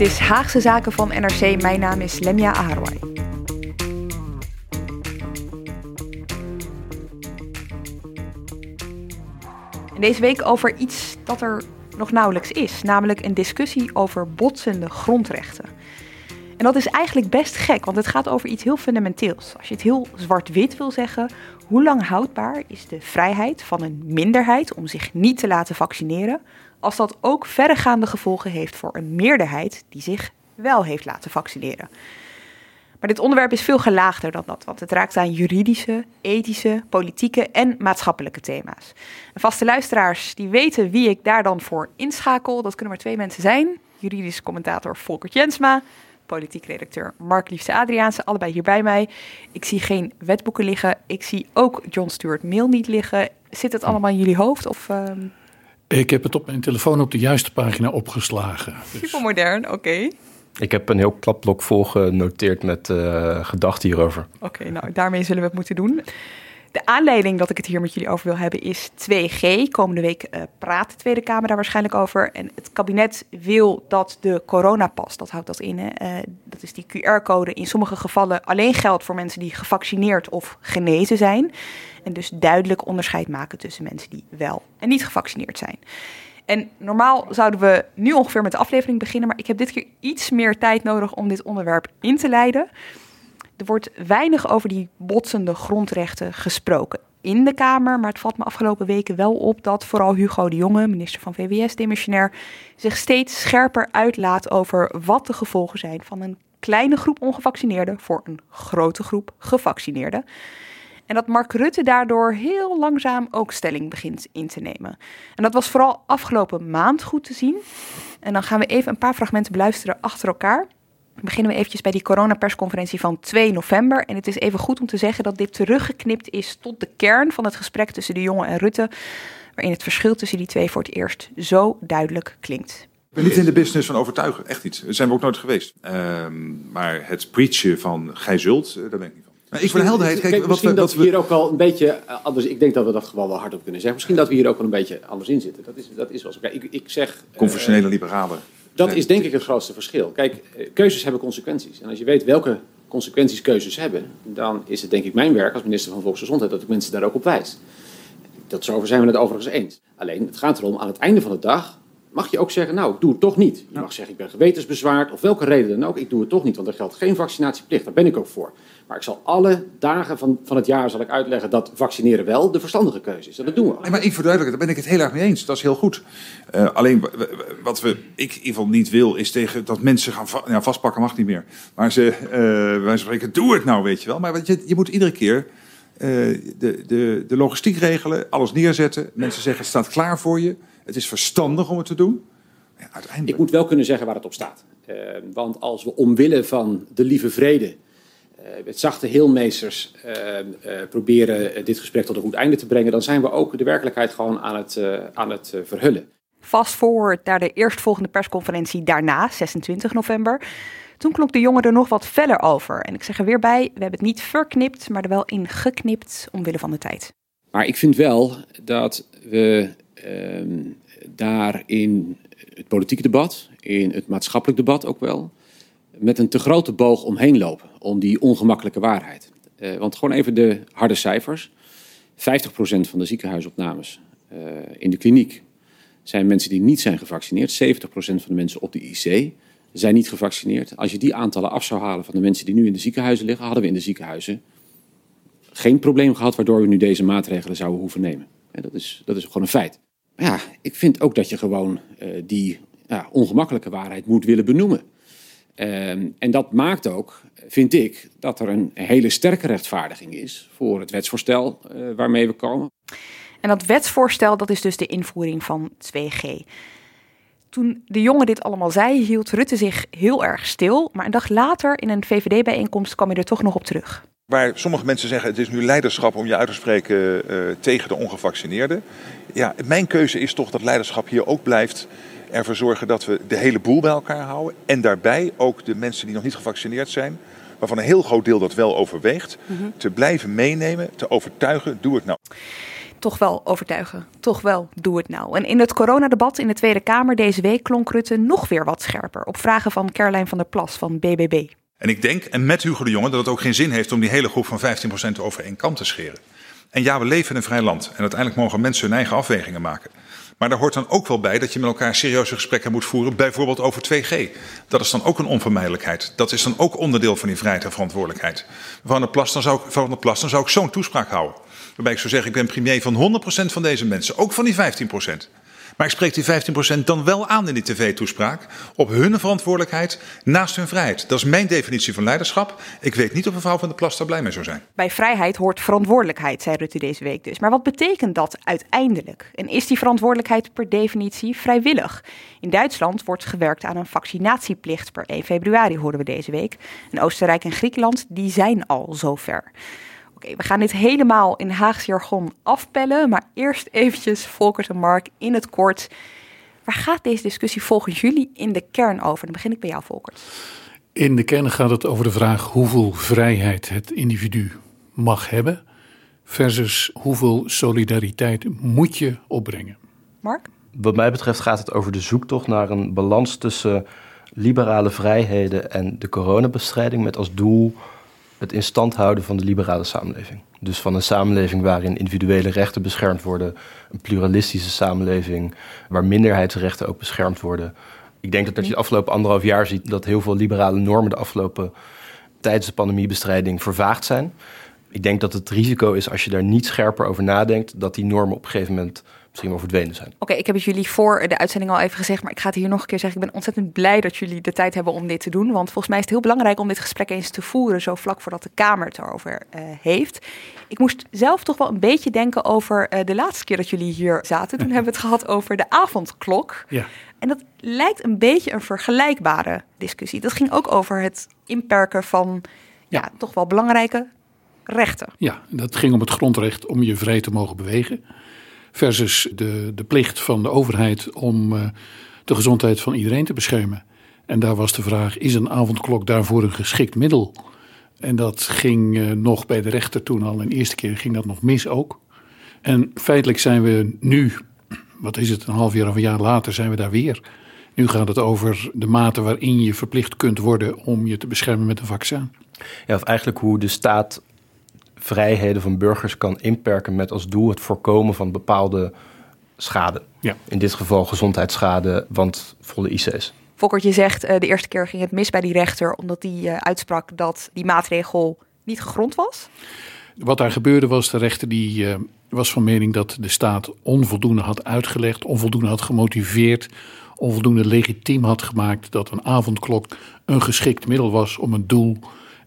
Dit is Haagse Zaken van NRC. Mijn naam is Lemia Aharwai. Deze week over iets dat er nog nauwelijks is, namelijk een discussie over botsende grondrechten. En dat is eigenlijk best gek, want het gaat over iets heel fundamenteels. Als je het heel zwart-wit wil zeggen, hoe lang houdbaar is de vrijheid van een minderheid om zich niet te laten vaccineren, als dat ook verregaande gevolgen heeft voor een meerderheid die zich wel heeft laten vaccineren? Maar dit onderwerp is veel gelaagder dan dat, want het raakt aan juridische, ethische, politieke en maatschappelijke thema's. En vaste luisteraars die weten wie ik daar dan voor inschakel, dat kunnen maar twee mensen zijn. Juridisch commentator Volker Jensma, politiek redacteur Mark Liefse Adriaanse, allebei hier bij mij. Ik zie geen wetboeken liggen, ik zie ook John Stuart Mill niet liggen. Zit het allemaal in jullie hoofd? Of, ehm, Ik heb het op mijn telefoon op de juiste pagina opgeslagen. Dus Super modern, oké. Ik heb een heel klapblok vol genoteerd met eh, gedachten hierover. Oké, nou daarmee zullen we het moeten doen. De aanleiding dat ik het hier met jullie over wil hebben is 2G. Komende week eh, praat de Tweede Kamer daar waarschijnlijk over. En het kabinet wil dat de coronapas, dat houdt dat in, hè, eh, dat is die QR-code, in sommige gevallen alleen geldt voor mensen die gevaccineerd of genezen zijn. En dus duidelijk onderscheid maken tussen mensen die wel en niet gevaccineerd zijn. En normaal zouden we nu ongeveer met de aflevering beginnen, maar ik heb dit keer iets meer tijd nodig om dit onderwerp in te leiden. Er wordt weinig over die botsende grondrechten gesproken in de Kamer, maar het valt me afgelopen weken wel op dat vooral Hugo de Jonge, minister van VWS, demissionair, zich steeds scherper uitlaat over wat de gevolgen zijn van een kleine groep ongevaccineerden voor een grote groep gevaccineerden. En dat Mark Rutte daardoor heel langzaam ook stelling begint in te nemen. En dat was vooral afgelopen maand goed te zien. En dan gaan we even een paar fragmenten beluisteren achter elkaar. Beginnen we eventjes bij die coronapersconferentie van 2 november. En het is even goed om te zeggen dat dit teruggeknipt is tot de kern van het gesprek tussen de jongen en Rutte. Waarin het verschil tussen die twee voor het eerst zo duidelijk klinkt. Ik ben niet in de business van overtuigen, echt niet. Dat zijn we ook nooit geweest. Ehm, maar het preachen van gij zult, eh, daar ben ik niet van. Maar ik voor de helderheid, kijk, wat misschien dat wat we hier ook wel een beetje eh, anders. Ik denk dat we dat gewoon wel hardop kunnen zeggen. Misschien dat we hier ook wel een beetje anders in zitten. Dat is, dat is wel zo. Kijk, ik, ik zeg. eh, conventionele liberalen. dat zijn- is denk ik het grootste verschil. Kijk, eh, keuzes hebben consequenties. En als je weet welke consequenties keuzes hebben, dan is het denk ik mijn werk als minister van Volksgezondheid dat ik mensen daar ook op wijs. Dat zover zijn we het overigens eens. Alleen, het gaat erom, aan het einde van de dag mag je ook zeggen, nou, ik doe het toch niet. Je mag zeggen, ik ben gewetensbezwaard, of welke reden dan ook, ik doe het toch niet, want er geldt geen vaccinatieplicht, daar ben ik ook voor. Maar ik zal alle dagen van, van het jaar zal ik uitleggen dat vaccineren wel de verstandige keuze is. En dat doen we. Nee, maar ik verduidelijk, daar ben ik het heel erg mee eens. Dat is heel goed. Eh, alleen wat we, ik in ieder geval niet wil, is tegen dat mensen gaan va- ja, vastpakken mag niet meer. Maar ze, eh wij spreken, doe het nou, weet je wel. Maar je, je moet iedere keer eh, de, de, de logistiek regelen, alles neerzetten. Mensen zeggen, het staat klaar voor je. Het is verstandig om het te doen. Ja, uiteindelijk. Ik moet wel kunnen zeggen waar het op staat. Eh, want als we omwille van de lieve vrede, eh, met zachte heelmeesters, eh, eh, proberen dit gesprek tot een goed einde te brengen, dan zijn we ook de werkelijkheid gewoon aan het, eh, aan het verhullen. Fast forward naar de eerstvolgende persconferentie daarna, 26 november. Toen klonk de jongen er nog wat feller over. En ik zeg er weer bij, we hebben het niet verknipt, maar er wel in geknipt omwille van de tijd. Maar ik vind wel dat we daar in het politieke debat, in het maatschappelijk debat ook wel, met een te grote boog omheen lopen om die ongemakkelijke waarheid. Eh, want gewoon even de harde cijfers. 50% van de ziekenhuisopnames eh, in de kliniek zijn mensen die niet zijn gevaccineerd. 70% van de mensen op de IC zijn niet gevaccineerd. Als je die aantallen af zou halen van de mensen die nu in de ziekenhuizen liggen, hadden we in de ziekenhuizen geen probleem gehad waardoor we nu deze maatregelen zouden hoeven nemen. En dat, is, dat is gewoon een feit. Ja, ik vind ook dat je gewoon eh, die ja, ongemakkelijke waarheid moet willen benoemen. Ehm, en dat maakt ook, vind ik, dat er een hele sterke rechtvaardiging is voor het wetsvoorstel eh, waarmee we komen. En dat wetsvoorstel, dat is dus de invoering van 2G. Toen de jongen dit allemaal zei, hield Rutte zich heel erg stil. Maar een dag later, in een VVD-bijeenkomst, kwam hij er toch nog op terug. Waar sommige mensen zeggen het is nu leiderschap om je uit te spreken eh, tegen de ongevaccineerden. Ja, mijn keuze is toch dat leiderschap hier ook blijft. Ervoor zorgen dat we de hele boel bij elkaar houden. En daarbij ook de mensen die nog niet gevaccineerd zijn, waarvan een heel groot deel dat wel overweegt, te blijven meenemen, te overtuigen. Doe het nou. toch wel overtuigen. Toch wel, doe het nou. En in het coronadebat in de Tweede Kamer deze week klonk Rutte nog weer wat scherper. Op vragen van Caroline van der Plas van BBB. En ik denk, en met Hugo de Jonge, dat het ook geen zin heeft om die hele groep van 15% over één kam te scheren. En ja, we leven in een vrij land. En uiteindelijk mogen mensen hun eigen afwegingen maken. Maar daar hoort dan ook wel bij dat je met elkaar serieuze gesprekken moet voeren, bijvoorbeeld over 2G. Dat is dan ook een onvermijdelijkheid. Dat is dan ook onderdeel van die vrijheid en verantwoordelijkheid. Mevrouw de Plas, dan zou ik, mevrouw de Plas, dan zou ik zo'n toespraak houden. Waarbij ik zou zeggen, ik ben premier van 100% van deze mensen, ook van die 15%. Maar ik spreek die 15% dan wel aan in die tv-toespraak op hun verantwoordelijkheid naast hun vrijheid. Dat is mijn definitie van leiderschap. Ik weet niet of mevrouw van der Plas daar blij mee zou zijn. Bij vrijheid hoort verantwoordelijkheid, zei Rutte deze week dus. Maar wat betekent dat uiteindelijk? En is die verantwoordelijkheid per definitie vrijwillig? In Duitsland wordt gewerkt aan een vaccinatieplicht per 1 februari, hoorden we deze week. En Oostenrijk en Griekenland, die zijn al zover. Oké, we gaan dit helemaal in Haags jargon afpellen. Maar eerst eventjes, Volkert en Mark, in het kort. Waar gaat deze discussie volgens jullie in de kern over? Dan begin ik bij jou, Volkert. In de kern gaat het over de vraag hoeveel vrijheid het individu mag hebben versus hoeveel solidariteit moet je opbrengen. Mark? Wat mij betreft gaat het over de zoektocht naar een balans tussen liberale vrijheden en de coronabestrijding met als doel het in stand houden van de liberale samenleving. Dus van een samenleving waarin individuele rechten beschermd worden, een pluralistische samenleving waar minderheidsrechten ook beschermd worden. Ik denk dat, dat je de afgelopen anderhalf jaar ziet dat heel veel liberale normen de afgelopen tijdens de pandemiebestrijding vervaagd zijn. Ik denk dat het risico is als je daar niet scherper over nadenkt, dat die normen op een gegeven moment misschien wel verdwenen zijn. Oké, ik heb het jullie voor de uitzending al even gezegd, maar ik ga het hier nog een keer zeggen. Ik ben ontzettend blij dat jullie de tijd hebben om dit te doen. Want volgens mij is het heel belangrijk om dit gesprek eens te voeren, zo vlak voordat de Kamer het erover uh, heeft. Ik moest zelf toch wel een beetje denken over uh, de laatste keer dat jullie hier zaten. Toen hebben we het gehad over de avondklok. Ja. En dat lijkt een beetje een vergelijkbare discussie. Dat ging ook over het inperken van ja, ja toch wel belangrijke rechten. Ja, dat ging om het grondrecht om je vrij te mogen bewegen versus de, de plicht van de overheid om uh, de gezondheid van iedereen te beschermen. En daar was de vraag: is een avondklok daarvoor een geschikt middel? En dat ging uh, nog bij de rechter toen al. Een eerste keer ging dat nog mis ook. En feitelijk zijn we nu, wat is het, een half jaar of een jaar later, zijn we daar weer. Nu gaat het over de mate waarin je verplicht kunt worden om je te beschermen met een vaccin. Ja, of eigenlijk hoe de staat vrijheden van burgers kan inperken met als doel het voorkomen van bepaalde schade. Ja. In dit geval gezondheidsschade, want volle IC's. Fokkert, je zegt uh, de eerste keer ging het mis bij die rechter omdat die uh, uitsprak dat die maatregel niet gegrond was? Wat daar gebeurde was, de rechter die uh, was van mening dat de staat onvoldoende had uitgelegd, onvoldoende had gemotiveerd, onvoldoende legitiem had gemaakt dat een avondklok een geschikt middel was om een doel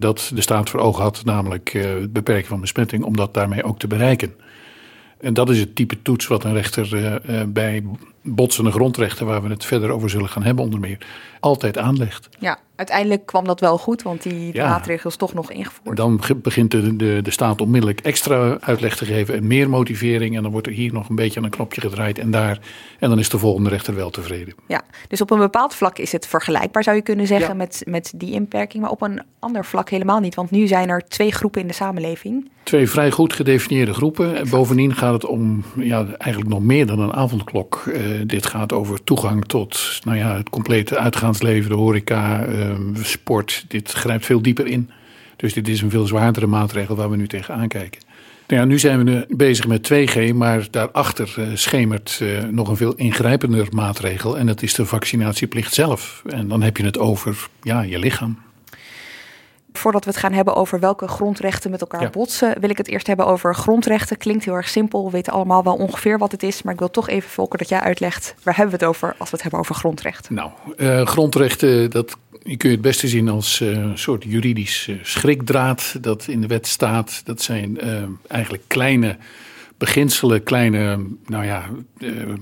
dat de staat voor ogen had, namelijk uh, het beperken van besmetting, om dat daarmee ook te bereiken. En dat is het type toets wat een rechter uh, uh, bij botsende grondrechten, waar we het verder over zullen gaan hebben onder meer, altijd aanlegt. Ja, uiteindelijk kwam dat wel goed, want die ja. maatregel is toch nog ingevoerd. Dan begint de, de, de staat onmiddellijk extra uitleg te geven en meer motivering. En dan wordt er hier nog een beetje aan een knopje gedraaid en daar. En dan is de volgende rechter wel tevreden. Ja, dus op een bepaald vlak is het vergelijkbaar, zou je kunnen zeggen, ja. met, met die inperking. Maar op een ander vlak helemaal niet, want nu zijn er twee groepen in de samenleving. Twee vrij goed gedefinieerde groepen. En bovendien gaat het om ja, eigenlijk nog meer dan een avondklok. Uh, dit gaat over toegang tot nou ja, het complete uitgaansleven, de horeca, uh, sport. Dit grijpt veel dieper in. Dus dit is een veel zwaardere maatregel waar we nu tegenaan kijken. Nou ja, nu zijn we bezig met 2G, maar daarachter uh, schemert uh, nog een veel ingrijpender maatregel. En dat is de vaccinatieplicht zelf. En dan heb je het over ja, je lichaam. Voordat we het gaan hebben over welke grondrechten met elkaar ja. botsen, wil ik het eerst hebben over grondrechten. Klinkt heel erg simpel, we weten allemaal wel ongeveer wat het is. Maar ik wil toch even, Volker, dat jij uitlegt waar hebben we het over als we het hebben over grondrechten. Nou, uh, grondrechten, dat je kun je het beste zien als een soort juridisch uh, schrikdraad dat in de wet staat. Dat zijn eigenlijk kleine beginselen, kleine nou ja,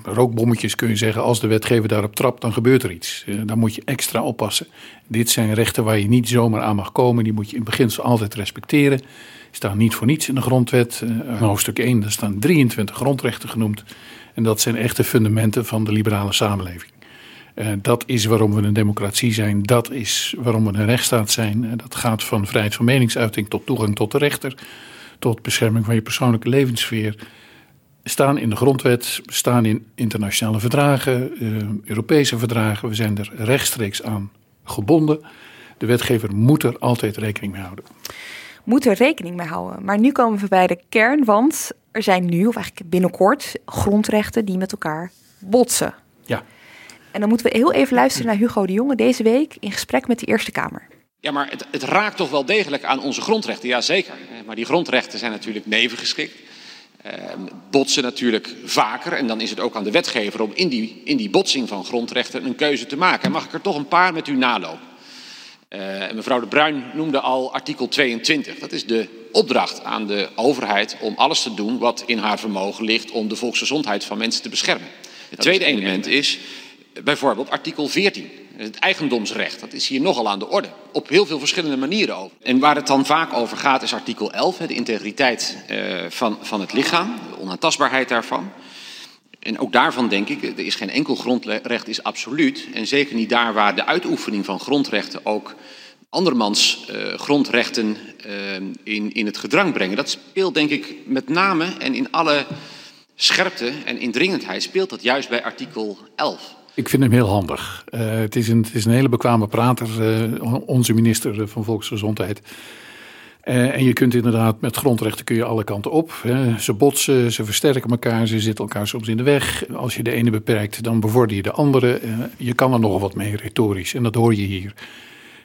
rookbommetjes kun je zeggen. Als de wetgever daarop trapt, dan gebeurt er iets. Dan moet je extra oppassen. Dit zijn rechten waar je niet zomaar aan mag komen. Die moet je in beginsel altijd respecteren. Die staan niet voor niets in de grondwet. Hoofdstuk 1, daar staan 23 grondrechten genoemd. En dat zijn echte fundamenten van de liberale samenleving. Dat is waarom we een democratie zijn. Dat is waarom we een rechtsstaat zijn. dat gaat van vrijheid van meningsuiting tot toegang tot de rechter tot bescherming van je persoonlijke levenssfeer. staan in de grondwet, staan in internationale verdragen, uh, Europese verdragen. We zijn er rechtstreeks aan gebonden. De wetgever moet er altijd rekening mee houden. Moet er rekening mee houden. Maar nu komen we bij de kern, want er zijn nu, of eigenlijk binnenkort, grondrechten die met elkaar botsen. En dan moeten we heel even luisteren naar Hugo de Jonge deze week in gesprek met de Eerste Kamer. Ja, maar het, het raakt toch wel degelijk aan onze grondrechten, ja zeker. Maar die grondrechten zijn natuurlijk nevengeschikt. Uh, botsen natuurlijk vaker. En dan is het ook aan de wetgever om in die, in die botsing van grondrechten een keuze te maken. En mag ik er toch een paar met u nalopen? Uh, mevrouw De Bruin noemde al artikel 22. Dat is de opdracht aan de overheid om alles te doen wat in haar vermogen ligt om de volksgezondheid van mensen te beschermen. Het tweede element is bijvoorbeeld artikel 14. Het eigendomsrecht, dat is hier nogal aan de orde. Op heel veel verschillende manieren over. En waar het dan vaak over gaat is artikel 11, de integriteit uh, van, van het lichaam, de onaantastbaarheid daarvan. En ook daarvan denk ik, er is geen enkel grondrecht is absoluut. En zeker niet daar waar de uitoefening van grondrechten ook andermans uh, grondrechten uh, in, in het gedrang brengen. Dat speelt denk ik met name en in alle scherpte en indringendheid speelt dat juist bij artikel 11. Ik vind hem heel handig. Uh, het, is een, het is een hele bekwame prater, uh, onze minister van Volksgezondheid. En je kunt inderdaad met grondrechten kun je alle kanten op. Hè. Ze botsen, ze versterken elkaar, ze zitten elkaar soms in de weg. Als je de ene beperkt, dan bevorder je de andere. je kan er nog wat mee retorisch en dat hoor je hier.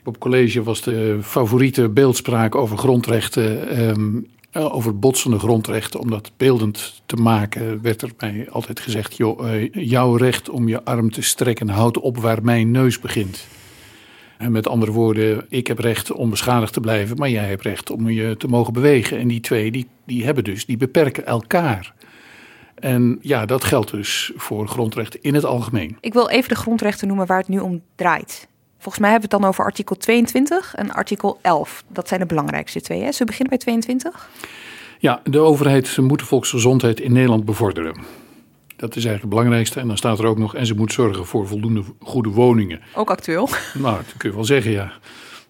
Op college was de favoriete beeldspraak over grondrechten uh, over botsende grondrechten, om dat beeldend te maken, werd er mij altijd gezegd: joh, uh, jouw recht om je arm te strekken houdt op waar mijn neus begint. En met andere woorden, ik heb recht om beschadigd te blijven, maar jij hebt recht om je te mogen bewegen. En die twee, die, die hebben dus, die beperken elkaar. En ja, dat geldt dus voor grondrechten in het algemeen. Ik wil even de grondrechten noemen waar het nu om draait. Volgens mij hebben we het dan over artikel 22 en artikel 11. Dat zijn de belangrijkste twee. Hè? Zullen we beginnen bij 22? Ja, de overheid moet de volksgezondheid in Nederland bevorderen. Dat is eigenlijk het belangrijkste. En dan staat er ook nog, en ze moet zorgen voor voldoende goede woningen. Ook actueel. Nou, dat kun je wel zeggen, ja.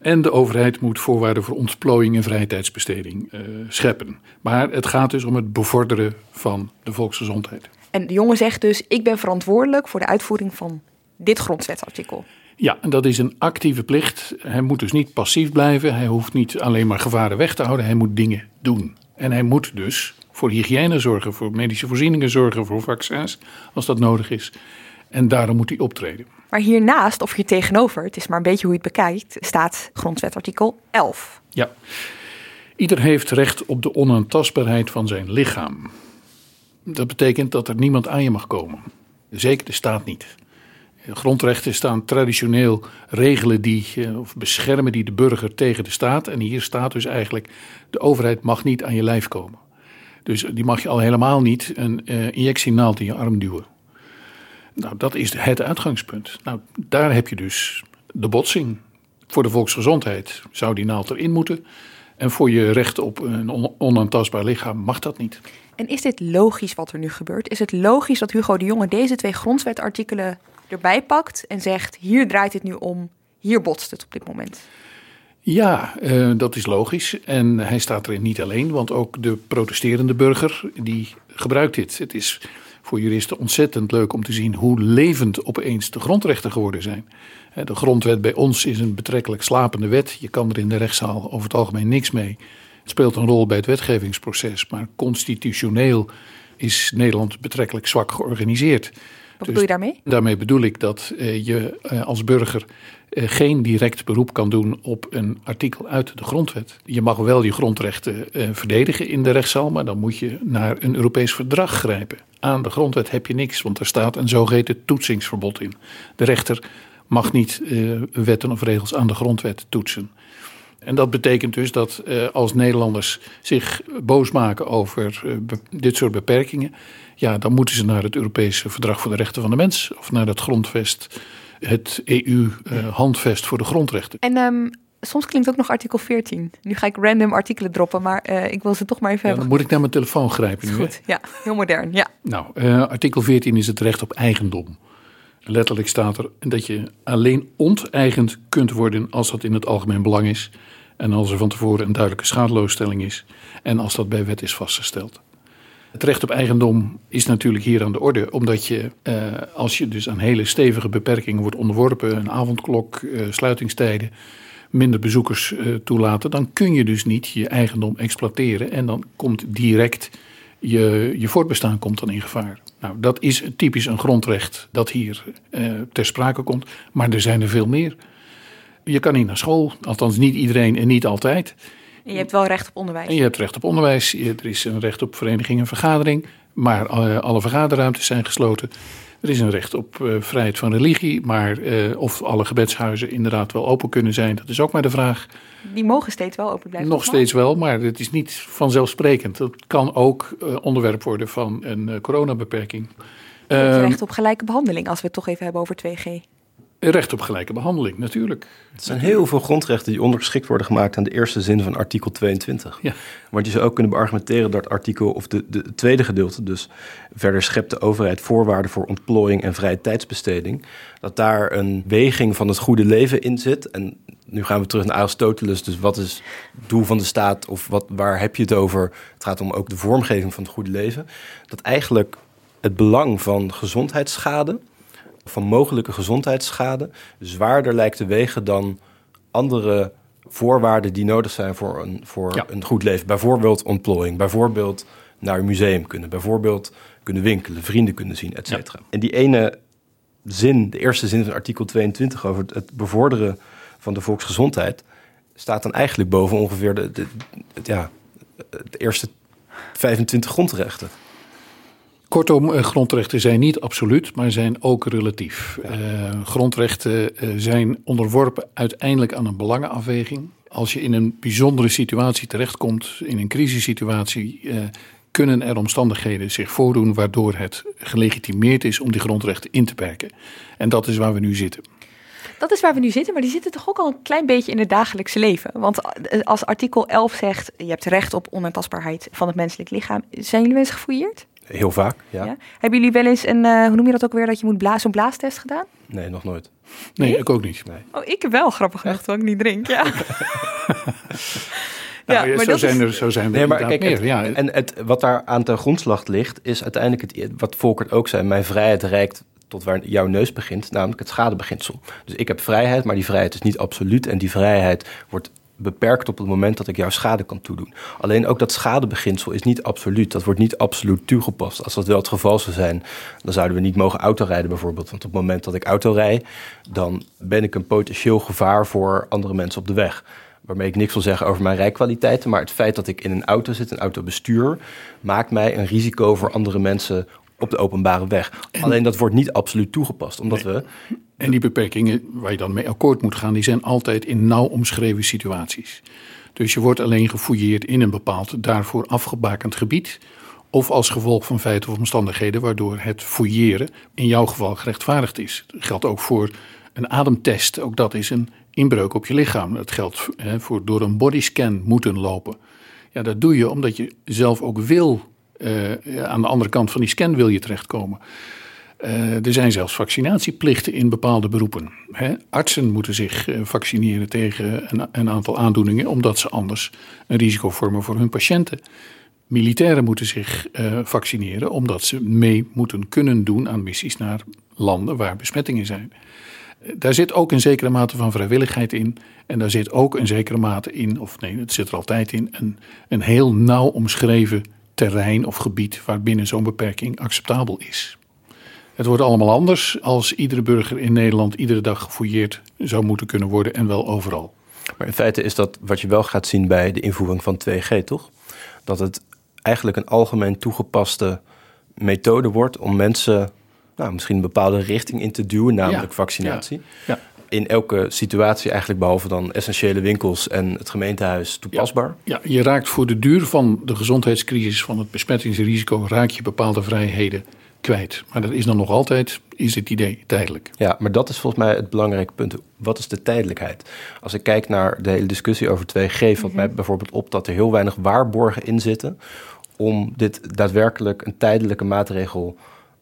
En de overheid moet voorwaarden voor ontplooiing en vrije tijdsbesteding uh, scheppen. Maar het gaat dus om het bevorderen van de volksgezondheid. En de jongen zegt dus, ik ben verantwoordelijk voor de uitvoering van dit grondwetartikel. Ja, en dat is een actieve plicht. Hij moet dus niet passief blijven. Hij hoeft niet alleen maar gevaren weg te houden. Hij moet dingen doen. En hij moet dus voor hygiëne zorgen, voor medische voorzieningen zorgen, voor vaccins, als dat nodig is. En daarom moet hij optreden. Maar hiernaast, of hier tegenover, het is maar een beetje hoe je het bekijkt, staat grondwetartikel 11. Ja. Ieder heeft recht op de onaantastbaarheid van zijn lichaam. Dat betekent dat er niemand aan je mag komen. Zeker de staat niet. Grondrechten staan traditioneel regelen die, eh, of beschermen die de burger tegen de staat. En hier staat dus eigenlijk, de overheid mag niet aan je lijf komen. Dus die mag je al helemaal niet een uh, injectienaald in je arm duwen. Nou, dat is het uitgangspunt. Nou, daar heb je dus de botsing. Voor de volksgezondheid zou die naald erin moeten. En voor je recht op een onaantastbaar lichaam mag dat niet. En is dit logisch wat er nu gebeurt? Is het logisch dat Hugo de Jonge deze twee grondwetartikelen erbij pakt en zegt: hier draait het nu om, hier botst het op dit moment? Ja, uh, dat is logisch. En hij staat erin niet alleen, want ook de protesterende burger die gebruikt dit. Het is voor juristen ontzettend leuk om te zien hoe levend opeens de grondrechten geworden zijn. De grondwet bij ons is een betrekkelijk slapende wet. Je kan er in de rechtszaal over het algemeen niks mee. Het speelt een rol bij het wetgevingsproces, maar constitutioneel is Nederland betrekkelijk zwak georganiseerd. Wat bedoel je daarmee? Daarmee bedoel ik dat uh, je uh, als burger uh, geen direct beroep kan doen op een artikel uit de grondwet. Je mag wel je grondrechten verdedigen in de rechtszaal, maar dan moet je naar een Europees verdrag grijpen. Aan de grondwet heb je niks, want er staat een zogeheten toetsingsverbod in. De rechter mag niet wetten of regels aan de grondwet toetsen. En dat betekent dus dat uh, als Nederlanders zich boos maken over uh, dit soort beperkingen, ja, dan moeten ze naar het Europese Verdrag voor de Rechten van de Mens of naar het grondvest, het EU-handvest uh, voor de grondrechten. En um, soms klinkt ook nog artikel 14. Nu ga ik random artikelen droppen, maar ik wil ze toch maar even ja, hebben. Dan moet ik naar mijn telefoon grijpen nu. Goed, ja, heel modern. Ja. Nou, artikel 14 is het recht op eigendom. Letterlijk staat er dat je alleen onteigend kunt worden als dat in het algemeen belang is. En als er van tevoren een duidelijke schadeloosstelling is. En als dat bij wet is vastgesteld. Het recht op eigendom is natuurlijk hier aan de orde, omdat je, eh, als je dus aan hele stevige beperkingen wordt onderworpen, een avondklok, eh, sluitingstijden, minder bezoekers eh, toelaten, dan kun je dus niet je eigendom exploiteren en dan komt direct je, je voortbestaan komt dan in gevaar. Nou, dat is typisch een grondrecht dat hier eh, ter sprake komt, maar er zijn er veel meer. Je kan niet naar school, althans niet iedereen en niet altijd. En je hebt wel recht op onderwijs. En je hebt recht op onderwijs, er is een recht op vereniging en vergadering, maar eh, alle vergaderruimtes zijn gesloten. Er is een recht op eh, vrijheid van religie, maar eh, of alle gebedshuizen inderdaad wel open kunnen zijn, dat is ook maar de vraag. Die mogen steeds wel open blijven. Nog steeds wel, maar het is niet vanzelfsprekend. Dat kan ook onderwerp worden van een coronabeperking. Je hebt Ehm, recht op gelijke behandeling, als we het toch even hebben over 2G. Recht op gelijke behandeling, natuurlijk. Er zijn heel veel grondrechten die ondergeschikt worden gemaakt aan de eerste zin van artikel 22. Ja. Want je zou ook kunnen beargumenteren dat artikel, of de, de het tweede gedeelte, dus verder schept de overheid voorwaarden voor ontplooiing en vrije tijdsbesteding, dat daar een weging van het goede leven in zit. En nu gaan we terug naar Aristoteles, dus wat is het doel van de staat of wat, waar heb je het over? Het gaat om ook de vormgeving van het goede leven. Dat eigenlijk het belang van gezondheidsschade, van mogelijke gezondheidsschade, zwaarder lijkt te wegen dan andere voorwaarden die nodig zijn voor een, voor Ja. een goed leven. Bijvoorbeeld ontplooiing, bijvoorbeeld naar een museum kunnen, bijvoorbeeld kunnen winkelen, vrienden kunnen zien, et cetera. En die ene zin, de eerste zin van artikel 22 over het- bevorderen van de volksgezondheid, staat dan eigenlijk boven ongeveer de, de, het- ja, de eerste 25 grondrechten. Kortom, eh, grondrechten zijn niet absoluut, maar zijn ook relatief. Eh, grondrechten eh, zijn onderworpen uiteindelijk aan een belangenafweging. Als je in een bijzondere situatie terechtkomt, in een crisissituatie, kunnen er omstandigheden zich voordoen waardoor het gelegitimeerd is om die grondrechten in te perken. En dat is waar we nu zitten. Dat is waar we nu zitten, maar die zitten toch ook al een klein beetje in het dagelijkse leven. Want als artikel 11 zegt, je hebt recht op onaantastbaarheid van het menselijk lichaam. Zijn jullie eens gefouilleerd? Heel vaak, ja. Ja. Hebben jullie wel eens een, eh, hoe noem je dat ook weer, dat je moet blazen, zo'n blaastest gedaan? Nee, nog nooit. Nee, ik ook niet. Oh, ik heb wel, grappig genoeg, terwijl ik niet drink, ja. Nou, ja, zo, dat zijn is- er, zo zijn er Nee, maar kijk, meer. het- ja. en het, wat daar aan ten grondslag ligt, is uiteindelijk het, wat Volkert ook zei: mijn vrijheid reikt tot waar jouw neus begint, namelijk het schadebeginsel. Dus ik heb vrijheid, maar die vrijheid is niet absoluut en die vrijheid wordt beperkt op het moment dat ik jou schade kan toedoen. Alleen ook dat schadebeginsel is niet absoluut. Dat wordt niet absoluut toegepast. Als dat wel het geval zou zijn, dan zouden we niet mogen autorijden bijvoorbeeld. Want op het moment dat ik auto rijd, dan ben ik een potentieel gevaar voor andere mensen op de weg. Waarmee ik niks wil zeggen over mijn rijkwaliteiten. Maar het feit dat ik in een auto zit, een autobestuur, maakt mij een risico voor andere mensen op de openbare weg. Alleen dat wordt niet absoluut toegepast, omdat we En die beperkingen waar je dan mee akkoord moet gaan, die zijn altijd in nauw omschreven situaties. Dus je wordt alleen gefouilleerd in een bepaald daarvoor afgebakend gebied. Of als gevolg van feiten of omstandigheden waardoor het fouilleren in jouw geval gerechtvaardigd is. Dat geldt ook voor een ademtest. Ook dat is een inbreuk op je lichaam. Dat geldt hè, voor door een bodyscan moeten lopen. Ja, dat doe je omdat je zelf ook wil. Eh, aan de andere kant van die scan wil je terechtkomen. Eh, er zijn zelfs vaccinatieplichten in bepaalde beroepen. Hè? Artsen moeten zich eh, vaccineren tegen een, een aantal aandoeningen, omdat ze anders een risico vormen voor hun patiënten. Militairen moeten zich vaccineren, omdat ze mee moeten kunnen doen aan missies naar landen waar besmettingen zijn. Daar zit ook een zekere mate van vrijwilligheid in. En daar zit ook een zekere mate in, of nee, het zit er altijd in, een, een heel nauw omschreven terrein of gebied waarbinnen zo'n beperking acceptabel is. Het wordt allemaal anders als iedere burger in Nederland iedere dag gefouilleerd zou moeten kunnen worden en wel overal. Maar in feite is dat wat je wel gaat zien bij de invoering van 2G, toch? Dat het eigenlijk een algemeen toegepaste methode wordt om mensen nou, misschien een bepaalde richting in te duwen, namelijk Ja, vaccinatie. Ja. In elke situatie eigenlijk, behalve dan essentiële winkels en het gemeentehuis, toepasbaar. Ja, je raakt voor de duur van de gezondheidscrisis, van het besmettingsrisico, raak je bepaalde vrijheden kwijt. Maar dat is dan nog altijd, is het idee, tijdelijk. Ja, maar dat is volgens mij het belangrijke punt. Wat is de tijdelijkheid? Als ik kijk naar de hele discussie over 2G, valt mij bijvoorbeeld op dat er heel weinig waarborgen in zitten om dit daadwerkelijk een tijdelijke maatregel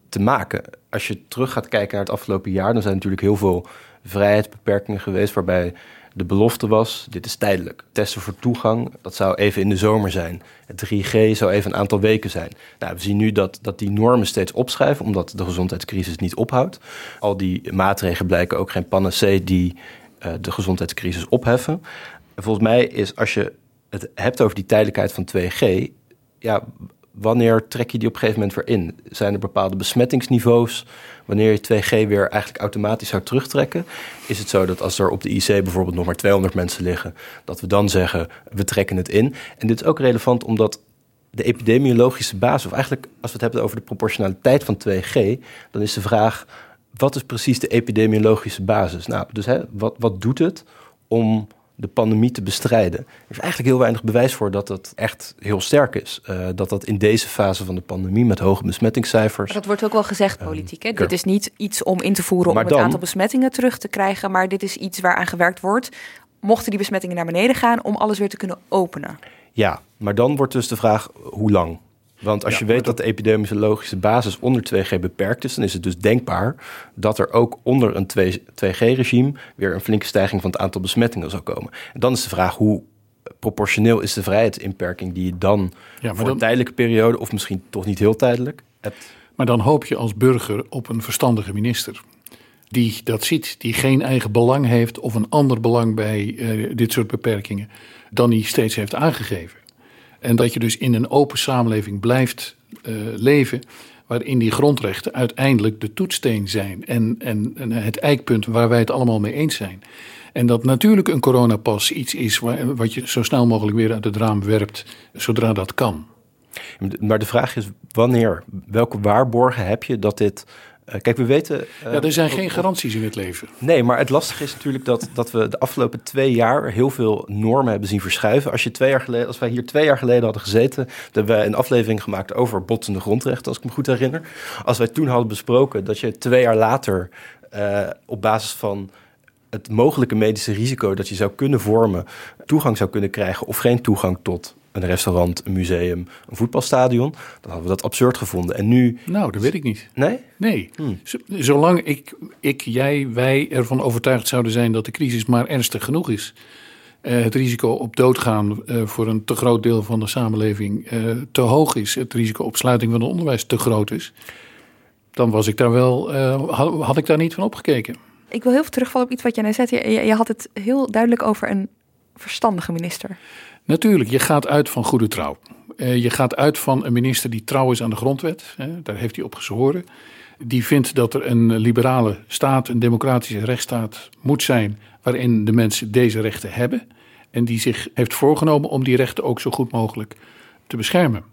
te maken. Als je terug gaat kijken naar het afgelopen jaar, dan zijn natuurlijk heel veel vrijheidsbeperkingen geweest waarbij de belofte was, dit is tijdelijk. Testen voor toegang, dat zou even in de zomer zijn. Het 3G zou even een aantal weken zijn. Nou, we zien nu dat, dat die normen steeds opschuiven, omdat de gezondheidscrisis niet ophoudt. Al die maatregelen blijken ook geen panacee die uh, de gezondheidscrisis opheffen. En volgens mij is, als je het hebt over die tijdelijkheid van 2G... ja, wanneer trek je die op een gegeven moment weer in? Zijn er bepaalde besmettingsniveaus? Wanneer je 2G weer eigenlijk automatisch zou terugtrekken? Is het zo dat als er op de IC bijvoorbeeld nog maar 200 mensen liggen, dat we dan zeggen we trekken het in? En dit is ook relevant omdat de epidemiologische basis, of eigenlijk als we het hebben over de proportionaliteit van 2G, dan is de vraag wat is precies de epidemiologische basis? Nou, dus hè, wat, wat doet het om de pandemie te bestrijden. Er is eigenlijk heel weinig bewijs voor dat dat echt heel sterk is. Uh, dat dat in deze fase van de pandemie met hoge besmettingscijfers. Maar dat wordt ook wel gezegd ehm, politiek. Hè? dit is niet iets om in te voeren om het aantal besmettingen terug te krijgen, maar dit is iets waaraan gewerkt wordt. Mochten die besmettingen naar beneden gaan, om alles weer te kunnen openen. Ja, maar dan wordt dus de vraag hoe lang. Want als je weet dat de epidemiologische basis onder 2G beperkt is, dan is het dus denkbaar dat er ook onder een 2G-regime weer een flinke stijging van het aantal besmettingen zal komen. En dan is de vraag hoe proportioneel is de vrijheidsinperking die je dan voor een tijdelijke periode, of misschien toch niet heel tijdelijk, hebt. Maar dan hoop je als burger op een verstandige minister. Die dat ziet, die geen eigen belang heeft of een ander belang bij uh, dit soort beperkingen dan hij steeds heeft aangegeven. En dat je dus in een open samenleving blijft uh, leven, waarin die grondrechten uiteindelijk de toetsteen zijn en, en, en, het eikpunt waar wij het allemaal mee eens zijn. En dat natuurlijk een coronapas iets is waar, wat je zo snel mogelijk weer uit het raam werpt, zodra dat kan. Maar de vraag is wanneer, welke waarborgen heb je dat dit eh, kijk, we weten. Uh, ja, er zijn geen garanties in het leven. Nee, maar het lastige is natuurlijk dat, dat we de afgelopen twee jaar heel veel normen hebben zien verschuiven. Als, je twee jaar geleden, als wij hier twee jaar geleden hadden gezeten, hebben wij een aflevering gemaakt over botsende grondrechten, als ik me goed herinner. Als wij toen hadden besproken dat je twee jaar later uh, op basis van het mogelijke medische risico dat je zou kunnen vormen, toegang zou kunnen krijgen of geen toegang tot een restaurant, een museum, een voetbalstadion. Dan hadden we dat absurd gevonden. En nu. Nou, dat weet ik niet. Nee? Nee. Hmm. Zolang ik, ik, jij, wij ervan overtuigd zouden zijn dat de crisis maar ernstig genoeg is. Uh, het risico op doodgaan uh, voor een te groot deel van de samenleving uh, te hoog is. Het risico op sluiting van het onderwijs te groot is. Dan was ik daar wel, had, had, ik daar niet van opgekeken. Ik wil heel veel terugvallen op iets wat jij net zei. Je, je had het heel duidelijk over een verstandige minister. Natuurlijk, je gaat uit van goede trouw. Uh, je gaat uit van een minister die trouw is aan de grondwet. Daar heeft hij op gezworen. Die vindt dat er een liberale staat, een democratische rechtsstaat moet zijn. waarin de mensen deze rechten hebben. En die zich heeft voorgenomen om die rechten ook zo goed mogelijk te beschermen.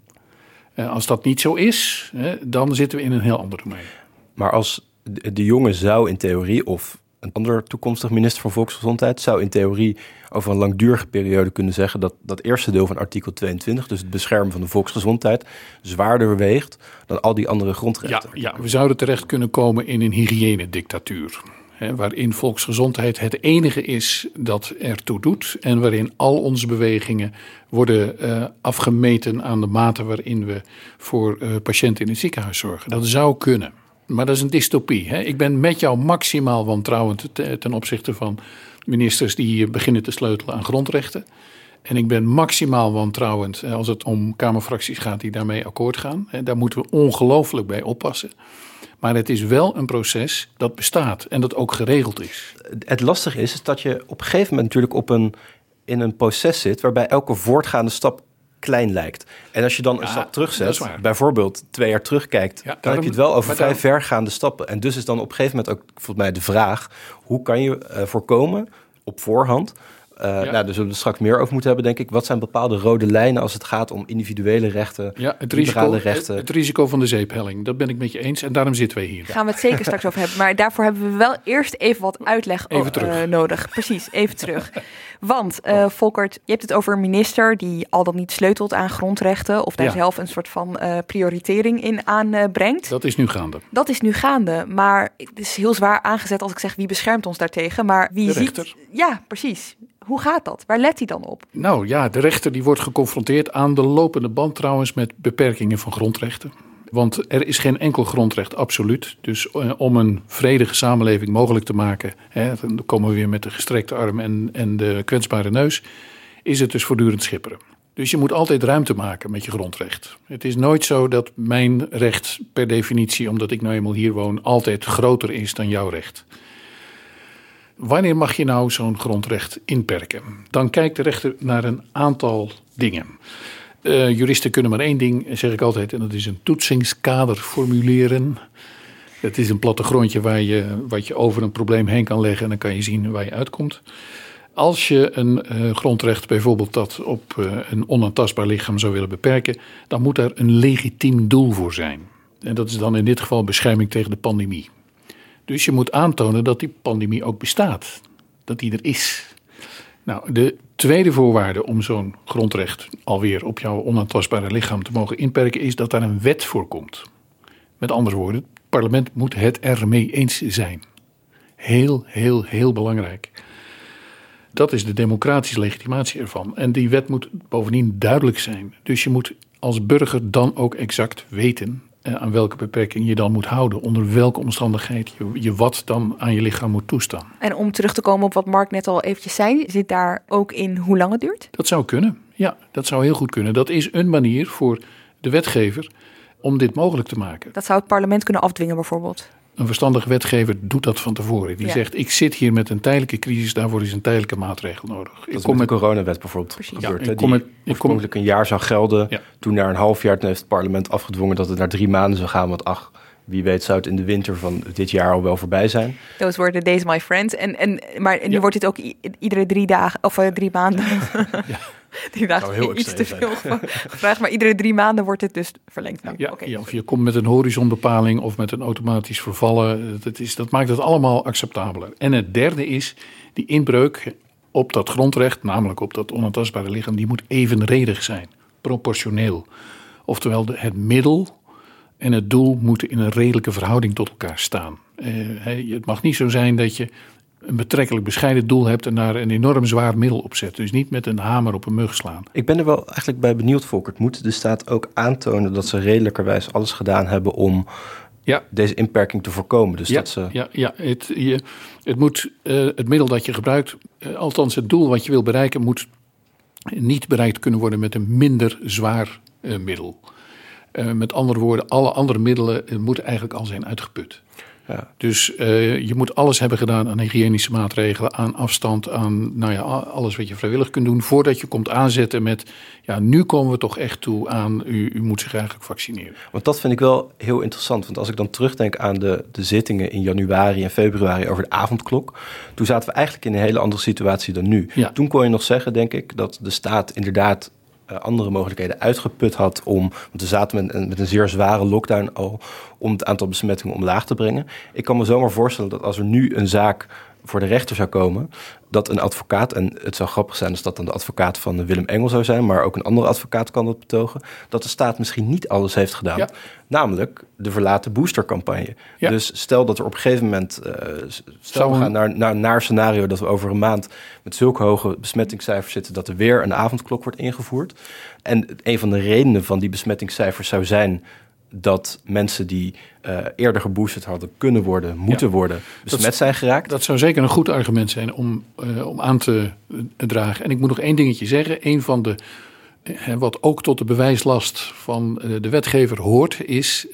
Uh, als dat niet zo is, dan zitten we in een heel ander domein. Maar als de jongen zou in theorie, of een ander toekomstig minister van Volksgezondheid zou in theorie over een langdurige periode kunnen zeggen dat dat eerste deel van artikel 22, dus het beschermen van de volksgezondheid, zwaarder weegt dan al die andere grondrechten. Ja, ja we zouden terecht kunnen komen in een hygiënedictatuur. Hè, waarin volksgezondheid het enige is dat ertoe doet. En waarin al onze bewegingen worden uh, afgemeten aan de mate waarin we voor uh, patiënten in het ziekenhuis zorgen. Dat zou kunnen. Maar dat is een dystopie. Hè? Ik ben met jou maximaal wantrouwend ten opzichte van ministers die beginnen te sleutelen aan grondrechten. En ik ben maximaal wantrouwend als het om Kamerfracties gaat die daarmee akkoord gaan. Daar moeten we ongelooflijk bij oppassen. Maar het is wel een proces dat bestaat en dat ook geregeld is. Het lastige is, is dat je op een gegeven moment natuurlijk op een, in een proces zit waarbij elke voortgaande stap klein lijkt. En als je dan een stap terugzet, bijvoorbeeld twee jaar terugkijkt, dan heb je het wel over vrij vergaande stappen. En dus is dan op een gegeven moment ook volgens mij de vraag: hoe kan je uh, voorkomen op voorhand uh, ja. nou, daar zullen we het straks meer over moeten hebben, denk ik. Wat zijn bepaalde rode lijnen als het gaat om individuele rechten, ja, het risico, rechten? Het, risico van de zeephelling, dat ben ik met je eens. En daarom zitten wij hier. Gaan we het zeker straks over hebben. Maar daarvoor hebben we wel eerst even wat uitleg uh, nodig. Precies, even terug. Want, uh, Volkert, je hebt het over een minister die al dan niet sleutelt aan grondrechten... of daar zelf een soort van prioritering in aanbrengt. dat is nu gaande. Dat is nu gaande, maar het is heel zwaar aangezet als ik zeg... wie beschermt ons daartegen, maar wie de ziet... Ja, precies. Hoe gaat dat? Waar let hij dan op? Nou ja, de rechter die wordt geconfronteerd aan de lopende band trouwens met beperkingen van grondrechten. Want er is geen enkel grondrecht absoluut. Dus eh, om een vredige samenleving mogelijk te maken, hè, dan komen we weer met de gestrekte arm en, en de kwetsbare neus, is het dus voortdurend schipperen. Dus je moet altijd ruimte maken met je grondrecht. Het is nooit zo dat mijn recht per definitie, omdat ik nou eenmaal hier woon, altijd groter is dan jouw recht. Wanneer mag je nou zo'n grondrecht inperken? Dan kijkt de rechter naar een aantal dingen. Uh, juristen kunnen maar één ding, zeg ik altijd, en dat is een toetsingskader formuleren. Het is een plattegrondje waar je, wat je over een probleem heen kan leggen en dan kan je zien waar je uitkomt. Als je een uh, grondrecht, bijvoorbeeld dat op uh, een onaantastbaar lichaam zou willen beperken, dan moet daar een legitiem doel voor zijn. En dat is dan in dit geval bescherming tegen de pandemie. Dus je moet aantonen dat die pandemie ook bestaat, dat die er is. Nou, de tweede voorwaarde om zo'n grondrecht alweer op jouw onaantastbare lichaam te mogen inperken, is dat daar een wet voor komt. Met andere woorden, het parlement moet het ermee eens zijn. Heel, heel, heel belangrijk. Dat is de democratische legitimatie ervan. En die wet moet bovendien duidelijk zijn. Dus je moet als burger dan ook exact weten eh, aan welke beperking je dan moet houden. Onder welke omstandigheid je, je wat dan aan je lichaam moet toestaan. En om terug te komen op wat Mark net al eventjes zei, zit daar ook in hoe lang het duurt? Dat zou kunnen. Ja, dat zou heel goed kunnen. Dat is een manier voor de wetgever om dit mogelijk te maken. Dat zou het parlement kunnen afdwingen bijvoorbeeld? Een verstandige wetgever doet dat van tevoren. Die zegt, ik zit hier met een tijdelijke crisis, daarvoor is een tijdelijke maatregel nodig. Dat ik kom met de coronawet bijvoorbeeld Precies. gebeurd. Ja, met, oorspronkelijk een jaar zou gelden. Toen na een half jaar heeft het parlement afgedwongen dat het naar drie maanden zou gaan. Want ach, wie weet zou het in de winter van dit jaar al wel voorbij zijn. Those were the days, my friends. En, en, maar nu wordt dit ook iedere drie dagen of uh, drie maanden. Die heel iets te veel gevraagd, maar iedere drie maanden wordt het dus verlengd. Nou, ja, ja, of je komt met een horizonbepaling of met een automatisch vervallen. Dat, is, dat maakt het allemaal acceptabeler. En het derde is die inbreuk op dat grondrecht, namelijk op dat onaantastbare lichaam, die moet evenredig zijn, proportioneel. Oftewel, de, het middel en het doel moeten in een redelijke verhouding tot elkaar staan. Uh, het mag niet zo zijn dat je een betrekkelijk bescheiden doel hebt en daar een enorm zwaar middel op zet. Dus niet met een hamer op een mug slaan. Ik ben er wel eigenlijk bij benieuwd, Volkert. Moet de staat ook aantonen dat ze redelijkerwijs alles gedaan hebben om ja. deze inperking te voorkomen? Dus ja, dat ze... ja, ja het, je, het moet uh, het middel dat je gebruikt, uh, althans het doel wat je wil bereiken, moet niet bereikt kunnen worden met een minder zwaar uh, middel. met andere woorden, alle andere middelen moeten eigenlijk al zijn uitgeput. Ja. Dus uh, je moet alles hebben gedaan aan hygiënische maatregelen, aan afstand, aan nou ja, alles wat je vrijwillig kunt doen, voordat je komt aanzetten met, ja, nu komen we toch echt toe aan, u, u moet zich eigenlijk vaccineren. Want dat vind ik wel heel interessant, want als ik dan terugdenk aan de, de zittingen in januari en februari over de avondklok, toen zaten we eigenlijk in een hele andere situatie dan nu. Ja. Toen kon je nog zeggen, denk ik, dat de staat inderdaad uh, andere mogelijkheden uitgeput had om. Want we zaten met, een zeer zware lockdown al. om het aantal besmettingen omlaag te brengen. Ik kan me zomaar voorstellen dat als er nu een zaak voor de rechter zou komen, dat een advocaat, en het zou grappig zijn als dat dan de advocaat van Willem Engel zou zijn, maar ook een andere advocaat kan dat betogen, dat de staat misschien niet alles heeft gedaan. Namelijk de verlaten boostercampagne. Dus stel dat er op een gegeven moment, uh, stel we gaan naar, naar, naar scenario dat we over een maand met zulke hoge besmettingscijfers zitten, dat er weer een avondklok wordt ingevoerd. En een van de redenen van die besmettingscijfers zou zijn dat mensen die uh, eerder geboosterd hadden kunnen worden, moeten worden, besmet zijn geraakt. Dat zou zeker een goed argument zijn om, uh, om aan te uh, dragen. En ik moet nog één dingetje zeggen. Een van de, wat ook tot de bewijslast van de wetgever hoort, is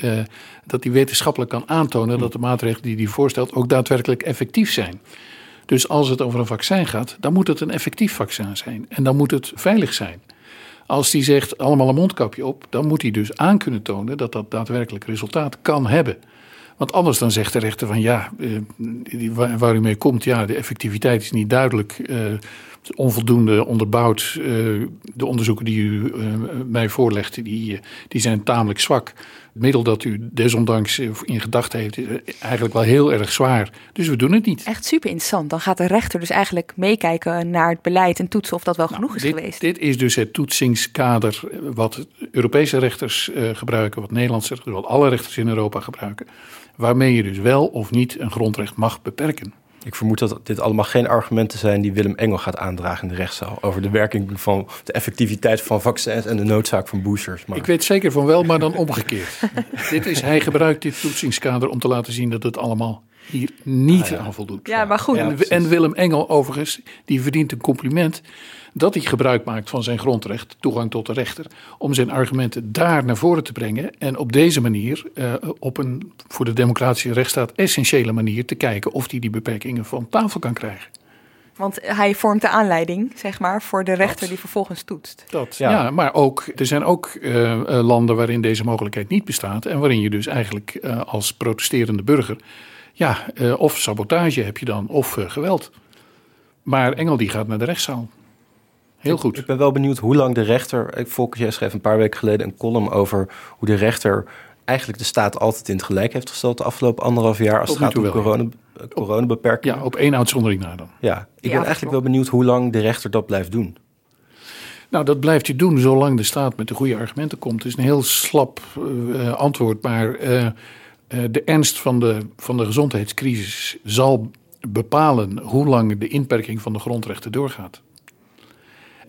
dat hij wetenschappelijk kan aantonen dat de maatregelen die hij voorstelt ook daadwerkelijk effectief zijn. Dus als het over een vaccin gaat, dan moet het een effectief vaccin zijn. En dan moet het veilig zijn. Als die zegt allemaal een mondkapje op, dan moet hij dus aan kunnen tonen dat dat daadwerkelijk resultaat kan hebben. Want anders dan zegt de rechter van ja, eh, waar u mee komt, ja, de effectiviteit is niet duidelijk, eh, onvoldoende onderbouwd. Eh, de onderzoeken die u eh, mij voorlegt, die, die zijn tamelijk zwak middel dat u desondanks in gedachten heeft, is eigenlijk wel heel erg zwaar. Dus we doen het niet. Echt super interessant. Dan gaat de rechter dus eigenlijk meekijken naar het beleid en toetsen of dat wel nou, genoeg is geweest. Dit is dus het toetsingskader wat Europese rechters gebruiken, wat Nederlandse rechters, wat alle rechters in Europa gebruiken. Waarmee je dus wel of niet een grondrecht mag beperken. Ik vermoed dat dit allemaal geen argumenten zijn die Willem Engel gaat aandragen in de rechtszaal. Over de werking van de effectiviteit van vaccins en de noodzaak van boosters. Maar... Ik weet zeker van wel, maar dan omgekeerd. dit is, hij gebruikt dit toetsingskader om te laten zien dat het allemaal hier niet aan voldoet. Ja, maar goed. En, en Willem Engel overigens, die verdient een compliment dat hij gebruik maakt van zijn grondrecht, toegang tot de rechter, om zijn argumenten daar naar voren te brengen en op deze manier, eh, op een voor de democratische rechtsstaat essentiële manier, te kijken of hij die beperkingen van tafel kan krijgen. Want hij vormt de aanleiding, zeg maar, voor de rechter die vervolgens toetst. Dat, ja. maar ook, er zijn ook eh, eh, landen waarin deze mogelijkheid niet bestaat en waarin je dus eigenlijk eh, als protesterende burger, ja, eh, of sabotage heb je dan, of eh, geweld. Maar Engel die gaat naar de rechtszaal. Heel goed. Ik ben wel benieuwd hoe lang de rechter. Ik Volker, jij schreef een paar weken geleden een column over hoe de rechter eigenlijk de staat altijd in het gelijk heeft gesteld de afgelopen anderhalf jaar als het gaat om corona, eh, coronabeperkingen. Ja, op één uitzondering na dan. Ja, ik ben eigenlijk wel benieuwd hoe lang de rechter dat blijft doen. Nou, dat blijft hij doen zolang de staat met de goede argumenten komt. Het is een heel slap eh, antwoord, maar eh, eh, de ernst van de, van de gezondheidscrisis zal bepalen hoe lang de inperking van de grondrechten doorgaat.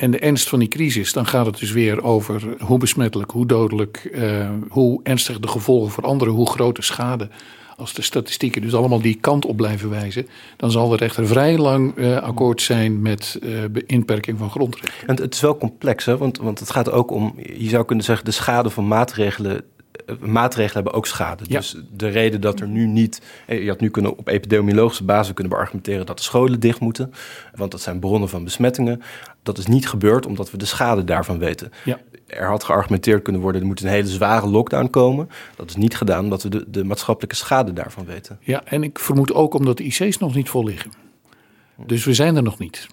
En de ernst van die crisis, dan gaat het dus weer over hoe besmettelijk, hoe dodelijk, eh, hoe ernstig de gevolgen voor anderen, hoe groot de schade. Als de statistieken dus allemaal die kant op blijven wijzen, dan zal de rechter vrij lang eh, akkoord zijn met eh, inperking van grondrechten. En het is wel complex, hè? Want, want het gaat ook om, je zou kunnen zeggen, de schade van maatregelen. Eh, Maatregelen hebben ook schade. Ja. Dus de reden dat er nu niet. eh, Je had nu kunnen op epidemiologische basis kunnen beargumenteren dat de scholen dicht moeten. Want dat zijn bronnen van besmettingen. Dat is niet gebeurd omdat we de schade daarvan weten. Ja. Er had geargumenteerd kunnen worden, er moet een hele zware lockdown komen. Dat is niet gedaan omdat we de, de maatschappelijke schade daarvan weten. Ja, en ik vermoed ook omdat de IC's nog niet vol liggen. Dus we zijn er nog niet.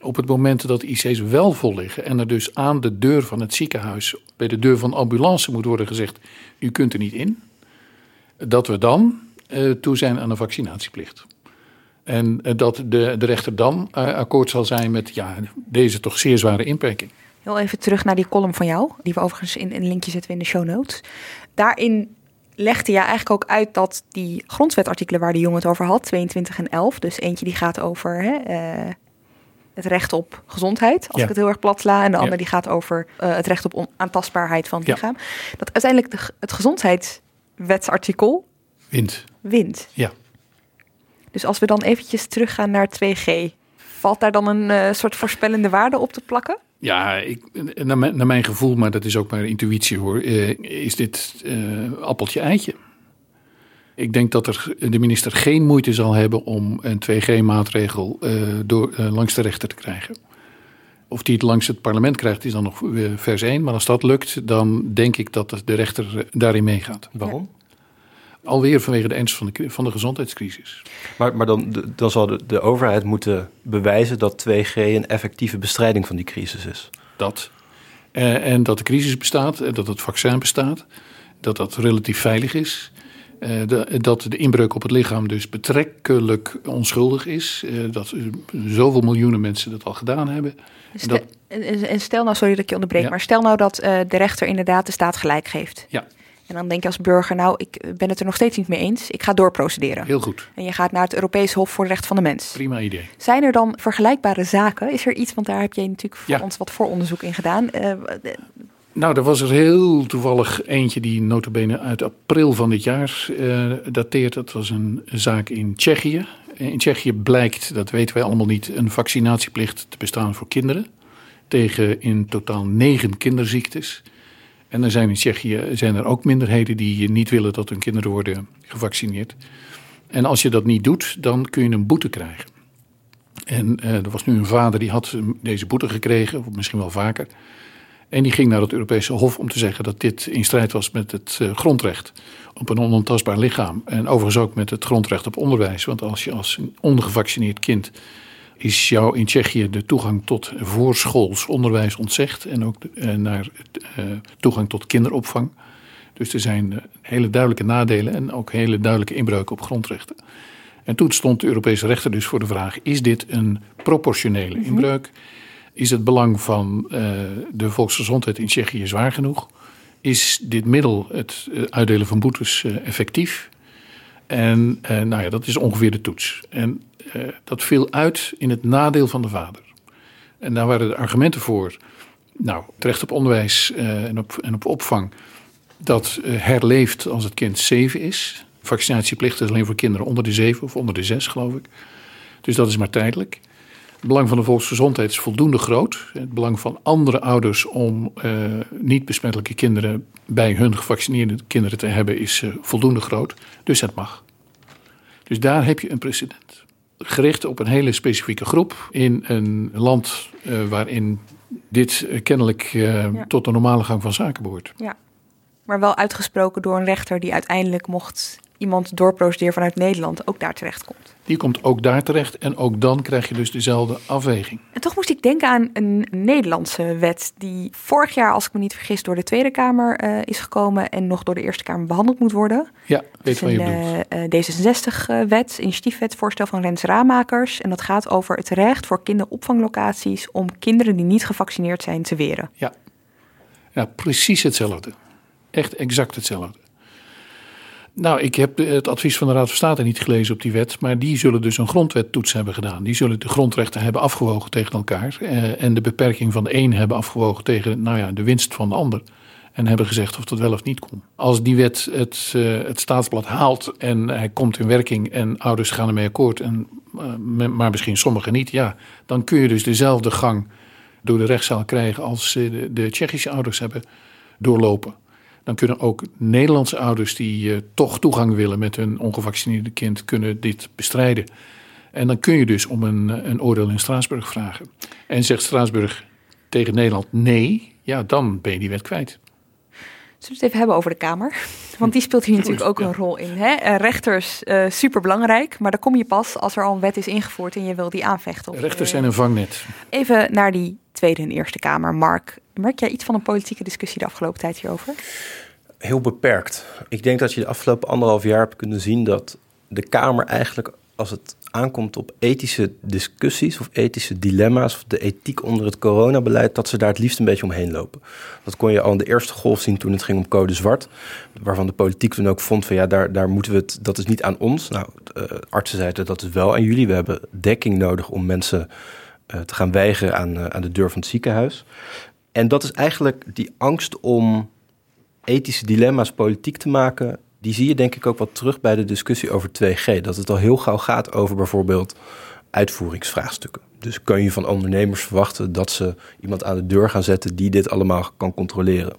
Op het moment dat IC's wel vol liggen en er dus aan de deur van het ziekenhuis, bij de deur van de ambulance moet worden gezegd, u kunt er niet in, dat we dan eh, toe zijn aan een vaccinatieplicht. En eh, dat de, de rechter dan eh, akkoord zal zijn met ja, deze toch zeer zware inperking. Heel even terug naar die column van jou, die we overigens in een linkje zetten in de show notes. Daarin legde je eigenlijk ook uit dat die grondwetartikelen waar de jongen het over had, 22 en 11, dus eentje die gaat over hè, het recht op gezondheid, als Ja. ik het heel erg plat sla, en de Ja. andere die gaat over eh, het recht op onaantastbaarheid van het Ja. lichaam, dat uiteindelijk de, het gezondheidswetsartikel Wint. wint. Ja. Dus als we dan eventjes teruggaan naar 2G, valt daar dan een eh, soort voorspellende waarde op te plakken? Ja, ik, naar, mijn, naar mijn gevoel, maar dat is ook maar intuïtie hoor, eh, is dit eh, appeltje eitje. Ik denk dat er, de minister geen moeite zal hebben om een 2G-maatregel eh, door, eh, langs de rechter te krijgen. Of die het langs het parlement krijgt, is dan nog eh, vers 1. Maar als dat lukt, dan denk ik dat de rechter daarin meegaat. Waarom? Alweer vanwege de ernst van de, van de gezondheidscrisis. Maar, maar dan, dan zal de, de overheid moeten bewijzen dat 2G een effectieve bestrijding van die crisis is. Dat. En dat de crisis bestaat, en dat het vaccin bestaat, dat dat relatief veilig is. Eh, de- dat de inbreuk op het lichaam dus betrekkelijk onschuldig is. eh, dat eh, zoveel miljoenen mensen dat al gedaan hebben. Stel, Dat- en- stel nou, sorry dat ik je onderbreek, Ja. maar stel nou dat de rechter inderdaad de staat gelijk geeft. Ja. En dan denk je als burger, nou, ik ben het er nog steeds niet mee eens. Ik ga doorprocederen. Heel goed, En je gaat naar het Europees Hof voor de Recht van de Mens. prima idee. Zijn er dan vergelijkbare zaken? Is er iets, want daar heb jij natuurlijk voor Ja. ons wat vooronderzoek in gedaan. Eh, eh, Nou, er was er heel toevallig eentje die notabene uit april van dit jaar eh, dateert. Dat was een zaak in Tsjechië. In Tsjechië blijkt, dat weten wij allemaal niet, een vaccinatieplicht te bestaan voor kinderen. Tegen in totaal negen kinderziektes. En er zijn in Tsjechië zijn er ook minderheden die niet willen dat hun kinderen worden gevaccineerd. En als je dat niet doet, dan kun je een boete krijgen. En eh, er was nu een vader die had deze boete gekregen, of misschien wel vaker. En die ging naar het Europese Hof om te zeggen dat dit in strijd was met het eh, grondrecht op een onontastbaar lichaam. En overigens ook met het grondrecht op onderwijs. Want als je als een ongevaccineerd kind is jou in Tsjechië de toegang tot voorschools onderwijs ontzegd. En ook eh, naar eh, toegang tot kinderopvang. Dus er zijn hele duidelijke nadelen en ook hele duidelijke inbreuken op grondrechten. En toen stond de Europese rechter dus voor de vraag: is dit een proportionele inbreuk? Is het belang van eh, de volksgezondheid in Tsjechië zwaar genoeg? Is dit middel, het eh, uitdelen van boetes, eh, effectief? En nou ja, dat is ongeveer de toets. En dat viel uit in het nadeel van de vader. En daar waren de argumenten voor. Nou, terecht op onderwijs en, op, en op opvang. Dat herleeft als het kind zeven is. Vaccinatieplicht is alleen voor kinderen onder de zeven of onder de zes, geloof ik. Dus dat is maar tijdelijk. Het belang van de volksgezondheid is voldoende groot. Het belang van andere ouders om uh, niet besmettelijke kinderen bij hun gevaccineerde kinderen te hebben is uh, voldoende groot. Dus het mag. Dus daar heb je een precedent. Gericht op een hele specifieke groep in een land uh, waarin dit kennelijk ja. tot de normale gang van zaken behoort. Ja, maar wel uitgesproken door een rechter die uiteindelijk mocht iemand doorprocederen vanuit Nederland ook daar terecht komt. Die komt ook daar terecht en ook dan krijg je dus dezelfde afweging. En toch moest ik denken aan een Nederlandse wet die vorig jaar, als ik me niet vergis, door de Tweede Kamer uh, is gekomen en nog door de Eerste Kamer behandeld moet worden. Ja, weet wat je bedoelt. Uh, D66-wet, initiatiefwet, voorstel van Rens Raamakers. En dat gaat over het recht voor kinderopvanglocaties om kinderen die niet gevaccineerd zijn te weren. Ja, ja precies hetzelfde. Echt exact hetzelfde. Nou, ik heb het advies van de Raad van State niet gelezen op die wet. Maar die zullen dus een grondwettoets hebben gedaan. Die zullen de grondrechten hebben afgewogen tegen elkaar. Eh, en de beperking van de een hebben afgewogen tegen nou ja, de winst van de ander. En hebben gezegd of dat wel of niet kon. Als die wet het, uh, het staatsblad haalt en hij komt in werking en ouders gaan ermee akkoord, en, uh, maar misschien sommigen niet, ja, dan kun je dus dezelfde gang door de rechtszaal krijgen als de, de Tsjechische ouders hebben doorlopen dan kunnen ook Nederlandse ouders die uh, toch toegang willen met hun ongevaccineerde kind, kunnen dit bestrijden. En dan kun je dus om een, een oordeel in Straatsburg vragen. En zegt Straatsburg tegen Nederland nee, ja, dan ben je die wet kwijt. Zullen we het even hebben over de Kamer? Want die speelt hier natuurlijk ook een rol in. Hè? Rechters, uh, super belangrijk, maar daar kom je pas als er al een wet is ingevoerd en je wil die aanvechten. Of, Rechters zijn een vangnet. Even naar die Tweede en Eerste Kamer. Mark, merk jij iets van een politieke discussie de afgelopen tijd hierover? Heel beperkt. Ik denk dat je de afgelopen anderhalf jaar hebt kunnen zien dat de Kamer eigenlijk, als het aankomt op ethische discussies of ethische dilemma's of de ethiek onder het coronabeleid, dat ze daar het liefst een beetje omheen lopen. Dat kon je al in de eerste golf zien toen het ging om code zwart, waarvan de politiek toen ook vond van ja, daar, daar moeten we het, dat is niet aan ons. Nou, uh, artsen zeiden dat is wel aan jullie. We hebben dekking nodig om mensen te gaan weigeren aan, uh, aan de deur van het ziekenhuis. En dat is eigenlijk die angst om ethische dilemma's politiek te maken, die zie je denk ik ook wat terug bij de discussie over 2G. Dat het al heel gauw gaat over bijvoorbeeld uitvoeringsvraagstukken. Dus kun je van ondernemers verwachten dat ze iemand aan de deur gaan zetten die dit allemaal kan controleren?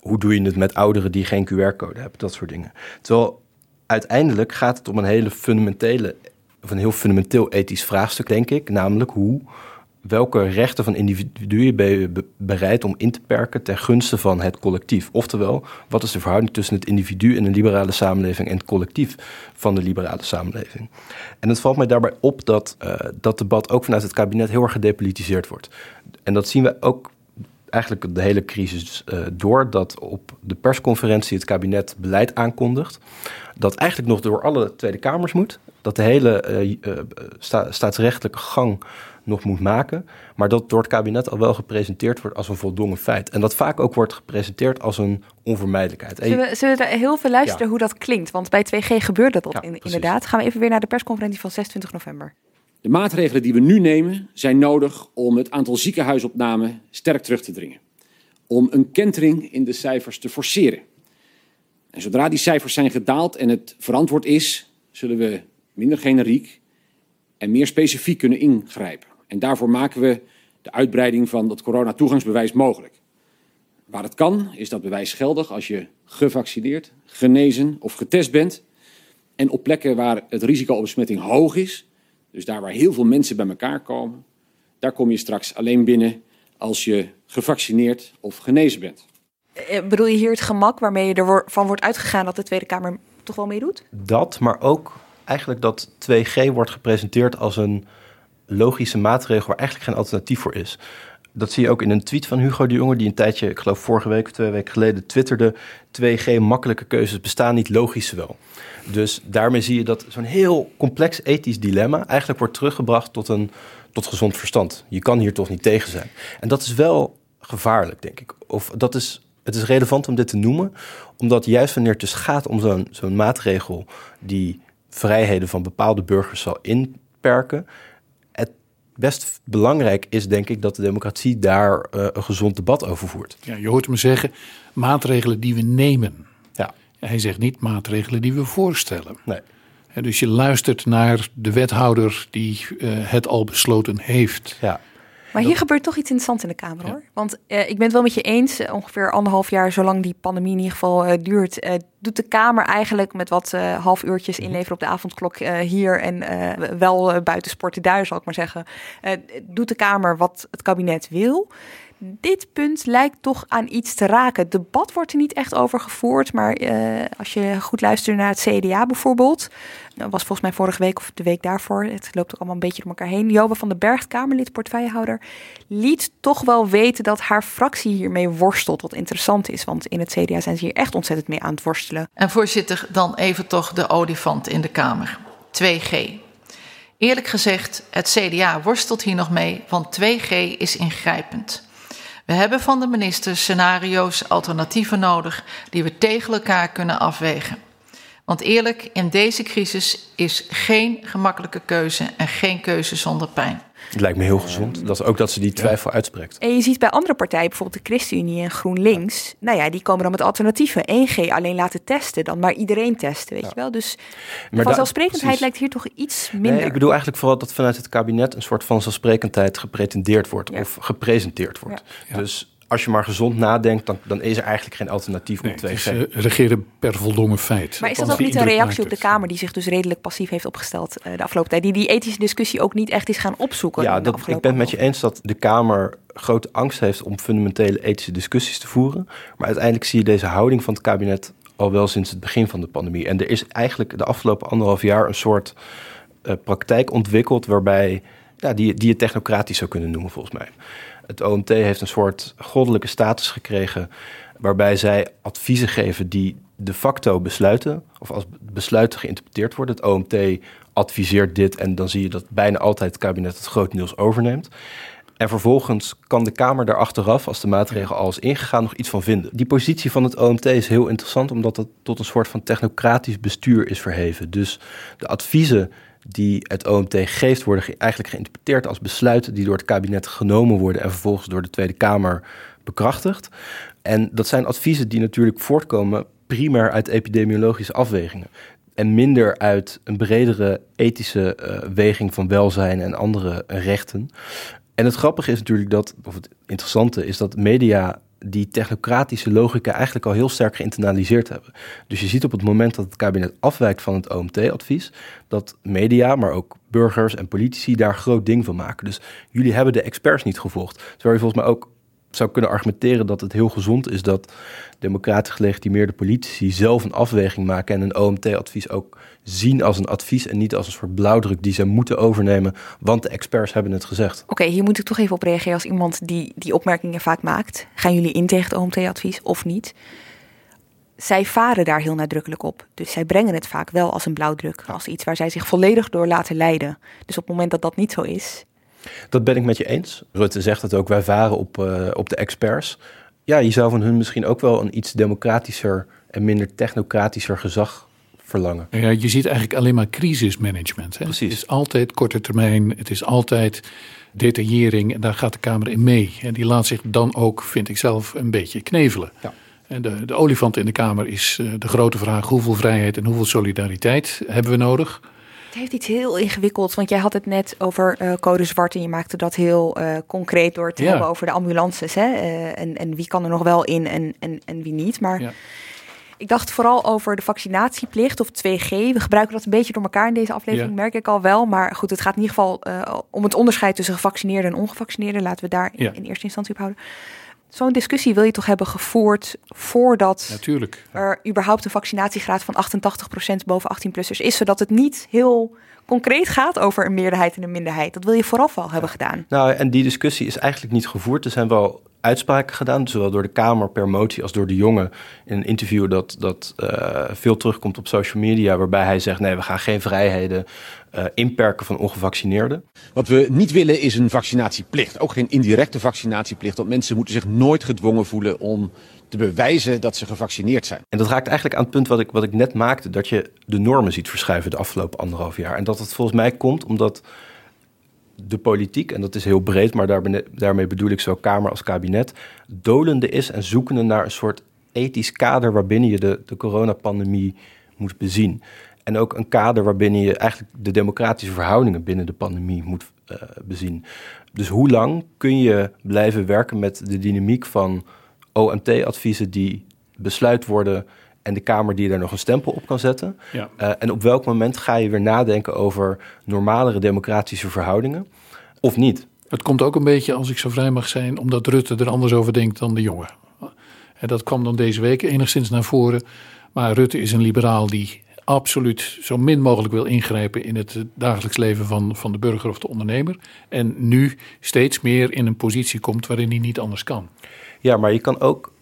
Hoe doe je het met ouderen die geen QR-code hebben? Dat soort dingen. Terwijl uiteindelijk gaat het om een hele fundamentele, of een heel fundamenteel ethisch vraagstuk, denk ik. Namelijk hoe welke rechten van individuen ben je bereid om in te perken ten gunste van het collectief? Oftewel, wat is de verhouding tussen het individu in een liberale samenleving en het collectief van de liberale samenleving? En het valt mij daarbij op dat uh, dat debat ook vanuit het kabinet heel erg gedepolitiseerd wordt. En dat zien we ook eigenlijk de hele crisis uh, door, dat op de persconferentie het kabinet beleid aankondigt, dat eigenlijk nog door alle Tweede Kamers moet, dat de hele uh, sta staatsrechtelijke gang nog moet maken. Maar dat door het kabinet al wel gepresenteerd wordt als een voldongen feit. En dat vaak ook wordt gepresenteerd als een onvermijdelijkheid. Zullen we, zullen we heel veel luisteren ja. hoe dat klinkt? Want bij 2G gebeurde dat ja, in, inderdaad. Gaan we even weer naar de persconferentie van 26 november. De maatregelen die we nu nemen zijn nodig om het aantal ziekenhuisopnamen sterk terug te dringen. Om een kentering in de cijfers te forceren. En zodra die cijfers zijn gedaald en het verantwoord is, zullen we minder generiek en meer specifiek kunnen ingrijpen. En daarvoor maken we de uitbreiding van dat coronatoegangsbewijs mogelijk. Waar het kan, is dat bewijs geldig als je gevaccineerd, genezen of getest bent. En op plekken waar het risico op besmetting hoog is, dus daar waar heel veel mensen bij elkaar komen, daar kom je straks alleen binnen als je gevaccineerd of genezen bent. Eh, bedoel je hier het gemak waarmee je ervan wordt uitgegaan dat de Tweede Kamer toch wel meedoet? Dat, maar ook eigenlijk dat 2G wordt gepresenteerd als een logische maatregel waar eigenlijk geen alternatief voor is. Dat zie je ook in een tweet van Hugo de Jonge, die een tijdje, ik geloof vorige week of twee weken geleden, twitterde: 2G makkelijke keuzes bestaan niet, logisch wel. Dus daarmee zie je dat zo'n heel complex ethisch dilemma eigenlijk wordt teruggebracht tot een tot gezond verstand. Je kan hier toch niet tegen zijn. En dat is wel gevaarlijk, denk ik. Of dat is, het is relevant om dit te noemen, omdat juist wanneer het dus gaat om zo'n zo'n maatregel die vrijheden van bepaalde burgers zal in beperken. Het best belangrijk is, denk ik, dat de democratie daar uh, een gezond debat over voert. Ja, je hoort me zeggen, maatregelen die we nemen. Ja. Hij zegt niet maatregelen die we voorstellen. Nee. dus je luistert naar de wethouder die uh, het al besloten heeft. Ja. Maar hier gebeurt toch iets interessants in de Kamer hoor. Want uh, ik ben het wel met je eens, uh, ongeveer anderhalf jaar, zolang die pandemie in ieder geval uh, duurt, doet de Kamer eigenlijk met wat half uurtjes Mhm. inleveren op de avondklok hier en wel buiten sporten daar, zal ik maar zeggen, doet de Kamer wat het kabinet wil. Dit punt lijkt toch aan iets te raken. Het debat wordt er niet echt over gevoerd, maar als je goed luistert naar het CDA bijvoorbeeld, dat was volgens mij vorige week of de week daarvoor. Het loopt ook allemaal een beetje door elkaar heen. Jobe van den Berg, Kamerlid, portefeuillehouder, liet toch wel weten dat haar fractie hiermee worstelt. Wat interessant is, want in het CDA zijn ze hier echt ontzettend mee aan het worstelen. En voorzitter, dan even toch de olifant in de Kamer. 2G. Eerlijk gezegd, het CDA worstelt hier nog mee, want 2G is ingrijpend. We hebben van de minister scenario's, alternatieven nodig die we tegen elkaar kunnen afwegen. Want eerlijk, in deze crisis is geen gemakkelijke keuze en geen keuze zonder pijn. Het lijkt me heel gezond. Dat is ook dat ze die twijfel ja. uitspreekt. En je ziet bij andere partijen, bijvoorbeeld de ChristenUnie en GroenLinks, nou ja, die komen dan met alternatieven. 1G alleen laten testen, dan maar iedereen testen, weet ja. je wel. Dus maar vanzelfsprekendheid lijkt hier toch iets minder. Nee, ik bedoel eigenlijk vooral dat vanuit het kabinet een soort van vanzelfsprekendheid gepretendeerd wordt ja. of gepresenteerd wordt. Dus als je maar gezond nadenkt, dan, dan is er eigenlijk geen alternatief nee, op 2G. Het is, uh, regeren per voldongen feit. Maar is dat ook niet een reactie op de Kamer die zich dus redelijk passief heeft opgesteld uh, de afgelopen tijd? Die die ethische discussie ook niet echt is gaan opzoeken? Ja, dat, ik ben het met je eens dat de Kamer grote angst heeft om fundamentele ethische discussies te voeren. Maar uiteindelijk zie je deze houding van het kabinet al wel sinds het begin van de pandemie. En er is eigenlijk de afgelopen anderhalf jaar een soort uh, praktijk ontwikkeld waarbij, ja, die, die je technocratisch zou kunnen noemen volgens mij. Het OMT heeft een soort goddelijke status gekregen, waarbij zij adviezen geven die de facto besluiten, of als besluiten geïnterpreteerd worden. Het OMT adviseert dit en dan zie je dat bijna altijd het kabinet het grotendeels overneemt. En vervolgens kan de Kamer daar achteraf, als de maatregel al is ingegaan, nog iets van vinden. Die positie van het OMT is heel interessant, omdat het tot een soort van technocratisch bestuur is verheven. Dus de adviezen die het OMT geeft, worden eigenlijk geïnterpreteerd als besluiten die door het kabinet genomen worden en vervolgens door de Tweede Kamer bekrachtigd. En dat zijn adviezen die natuurlijk voortkomen primair uit epidemiologische afwegingen. En minder uit een bredere ethische uh, weging van welzijn en andere rechten. En het grappige is natuurlijk dat, of het interessante is dat media die technocratische logica eigenlijk al heel sterk geïnternaliseerd hebben. Dus je ziet op het moment dat het kabinet afwijkt van het OMT-advies, dat media, maar ook burgers en politici daar groot ding van maken. Dus jullie hebben de experts niet gevolgd. Terwijl je volgens mij ook zou kunnen argumenteren dat het heel gezond is dat democratisch gelegitimeerde politici zelf een afweging maken en een OMT-advies ook zien als een advies en niet als een soort blauwdruk die ze moeten overnemen, want de experts hebben het gezegd. Oké, hier moet ik toch even op reageren als iemand die die opmerkingen vaak maakt. Gaan jullie in tegen het OMT-advies of niet? Zij varen daar heel nadrukkelijk op. Dus zij brengen het vaak wel als een blauwdruk, als iets waar zij zich volledig door laten leiden. Dus op het moment dat dat niet zo is, dat ben ik met je eens. Rutte zegt het ook, wij varen op, uh, op de experts. Ja, je zou van hun misschien ook wel een iets democratischer en minder technocratischer gezag verlangen. Ja, je ziet eigenlijk alleen maar crisismanagement. Hè? Precies. Het is altijd korte termijn, het is altijd detaillering en daar gaat de Kamer in mee. En die laat zich dan ook, vind ik zelf, een beetje knevelen. Ja. En de, de olifant in de Kamer is uh, de grote vraag: hoeveel vrijheid en hoeveel solidariteit hebben we nodig? Het heeft iets heel ingewikkelds, want jij had het net over uh, code zwart en je maakte dat heel uh, concreet door te Ja. hebben over de ambulances. Hè? Uh, en, en wie kan er nog wel in en, en, en wie niet. Maar Ja. ik dacht vooral over de vaccinatieplicht of 2G. We gebruiken dat een beetje door elkaar in deze aflevering, Ja. merk ik al wel. Maar goed, het gaat in ieder geval eh, om het onderscheid tussen gevaccineerden en ongevaccineerden. Laten we daar in, in eerste instantie op houden. Zo'n discussie wil je toch hebben gevoerd voordat Natuurlijk. er überhaupt een vaccinatiegraad van 88% boven 18-plussers is, zodat het niet heel concreet gaat over een meerderheid en een minderheid. Dat wil je vooraf al hebben gedaan. Nou, en die discussie is eigenlijk niet gevoerd. Er zijn wel uitspraken gedaan, zowel door de Kamer per motie als door de jongen in een interview dat, dat uh, veel terugkomt op social media, waarbij hij zegt: nee, we gaan geen vrijheden uh, inperken van ongevaccineerden. Wat we niet willen is een vaccinatieplicht, ook geen indirecte vaccinatieplicht, want mensen moeten zich nooit gedwongen voelen om te bewijzen dat ze gevaccineerd zijn. En dat raakt eigenlijk aan het punt wat ik, wat ik net maakte, dat je de normen ziet verschuiven de afgelopen anderhalf jaar. En dat het volgens mij komt omdat de politiek, en dat is heel breed, maar daarmee bedoel ik zo Kamer als kabinet, dolende is en zoekende naar een soort ethisch kader waarbinnen je de, de coronapandemie moet bezien. En ook een kader waarbinnen je eigenlijk de democratische verhoudingen binnen de pandemie moet uh, bezien. Dus hoe lang kun je blijven werken met de dynamiek van OMT-adviezen die besluit worden en de Kamer die daar nog een stempel op kan zetten. Ja. Uh, en op welk moment ga je weer nadenken over normalere democratische verhoudingen of niet? Het komt ook een beetje, als ik zo vrij mag zijn, omdat Rutte er anders over denkt dan de jongen. En dat kwam dan deze week enigszins naar voren. Maar Rutte is een liberaal die absoluut zo min mogelijk wil ingrijpen in het dagelijks leven van, van de burger of de ondernemer. En nu steeds meer in een positie komt waarin hij niet anders kan. Ja, maar je kan ook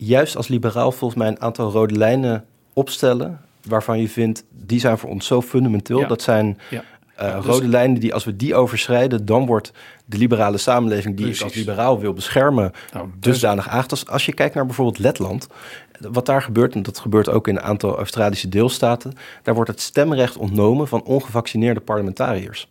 juist als liberaal volgens mij een aantal rode lijnen opstellen. Waarvan je vindt, die zijn voor ons zo fundamenteel. Dat zijn ja. Uh, dus... rode lijnen die als we die overschrijden, dan wordt de liberale samenleving die ik als liberaal wil beschermen, nou, dus... dusdanig aangetast. Als je kijkt naar bijvoorbeeld Letland, wat daar gebeurt, en dat gebeurt ook in een aantal Australische deelstaten, daar wordt het stemrecht ontnomen van ongevaccineerde parlementariërs.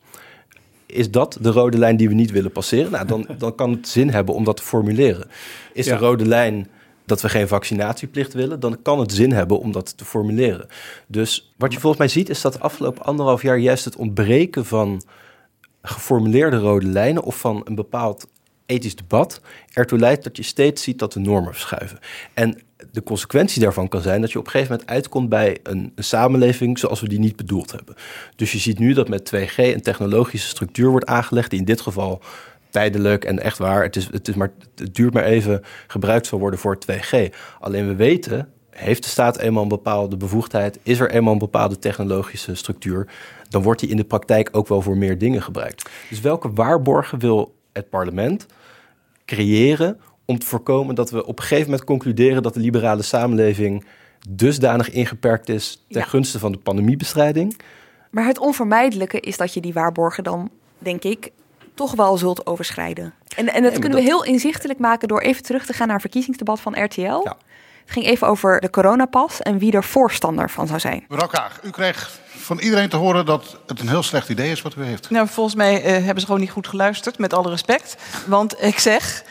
Is dat de rode lijn die we niet willen passeren? Nou, dan, dan kan het zin hebben om dat te formuleren. Is de rode lijn dat we geen vaccinatieplicht willen, dan kan het zin hebben om dat te formuleren. Dus wat je volgens mij ziet, is dat de afgelopen anderhalf jaar juist het ontbreken van geformuleerde rode lijnen of van een bepaald ethisch debat ertoe leidt dat je steeds ziet dat de normen verschuiven. En de consequentie daarvan kan zijn dat je op een gegeven moment uitkomt bij een, een, samenleving zoals we die niet bedoeld hebben. Dus je ziet nu dat met 2G een technologische structuur wordt aangelegd die in dit geval tijdelijk en echt waar, het, is, het, is maar, het duurt maar even, gebruikt zal worden voor 2G. Alleen we weten, heeft de staat eenmaal een bepaalde bevoegdheid, is er eenmaal een bepaalde technologische structuur, dan wordt die in de praktijk ook wel voor meer dingen gebruikt. Dus welke waarborgen wil het parlement creëren om te voorkomen dat we op een gegeven moment concluderen dat de liberale samenleving dusdanig ingeperkt is ten gunste van de pandemiebestrijding? Maar het onvermijdelijke is dat je die waarborgen dan, denk ik, toch wel zult overschrijden. En, en dat kunnen we heel inzichtelijk maken door even terug te gaan naar het verkiezingsdebat van RTL. Ja. Het ging even over de coronapas en wie er voorstander van zou zijn. Mevrouw Kaag, u kreeg van iedereen te horen dat het een heel slecht idee is wat u heeft. Nou, volgens mij uh, hebben ze gewoon niet goed geluisterd, met alle respect. Want ik zeg,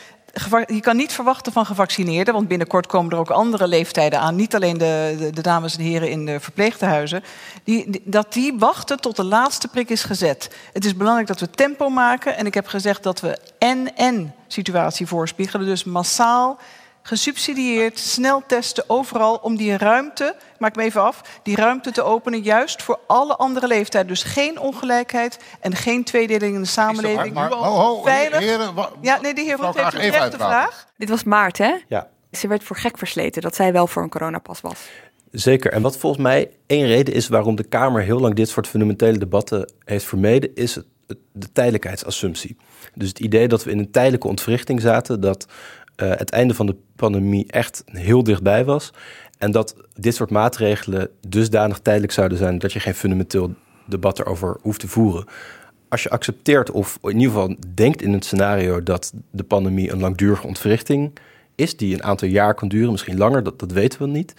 je kan niet verwachten van gevaccineerden, want binnenkort komen er ook andere leeftijden aan. Niet alleen de, de, dames en heren in de verpleegtehuizen. Die, dat die wachten tot de laatste prik is gezet. Het is belangrijk dat we tempo maken. En ik heb gezegd dat we en-en situatie voorspiegelen. Dus massaal gesubsidieerd, snel testen overal om die ruimte, maak me even af, die ruimte te openen juist voor alle andere leeftijden. Dus geen ongelijkheid en geen tweedeling in de samenleving. Maar, maar, ho, ho, veilig. Heren, ja, nee, de heer Rot heeft een rechte vraag. Dit was Maart, hè? Ja. Ze werd voor gek versleten dat zij wel voor een coronapas was. Zeker. En wat volgens mij één reden is waarom de Kamer heel lang dit soort fundamentele debatten heeft vermeden, is de tijdelijkheidsassumptie. Dus het idee dat we in een tijdelijke ontwrichting zaten, dat uh, het einde van de pandemie echt heel dichtbij was. En dat dit soort maatregelen dusdanig tijdelijk zouden zijn dat je geen fundamenteel debat erover hoeft te voeren. Als je accepteert, of in ieder geval denkt in het scenario dat de pandemie een langdurige ontwrichting is, die een aantal jaar kan duren, misschien langer, dat, dat weten we niet.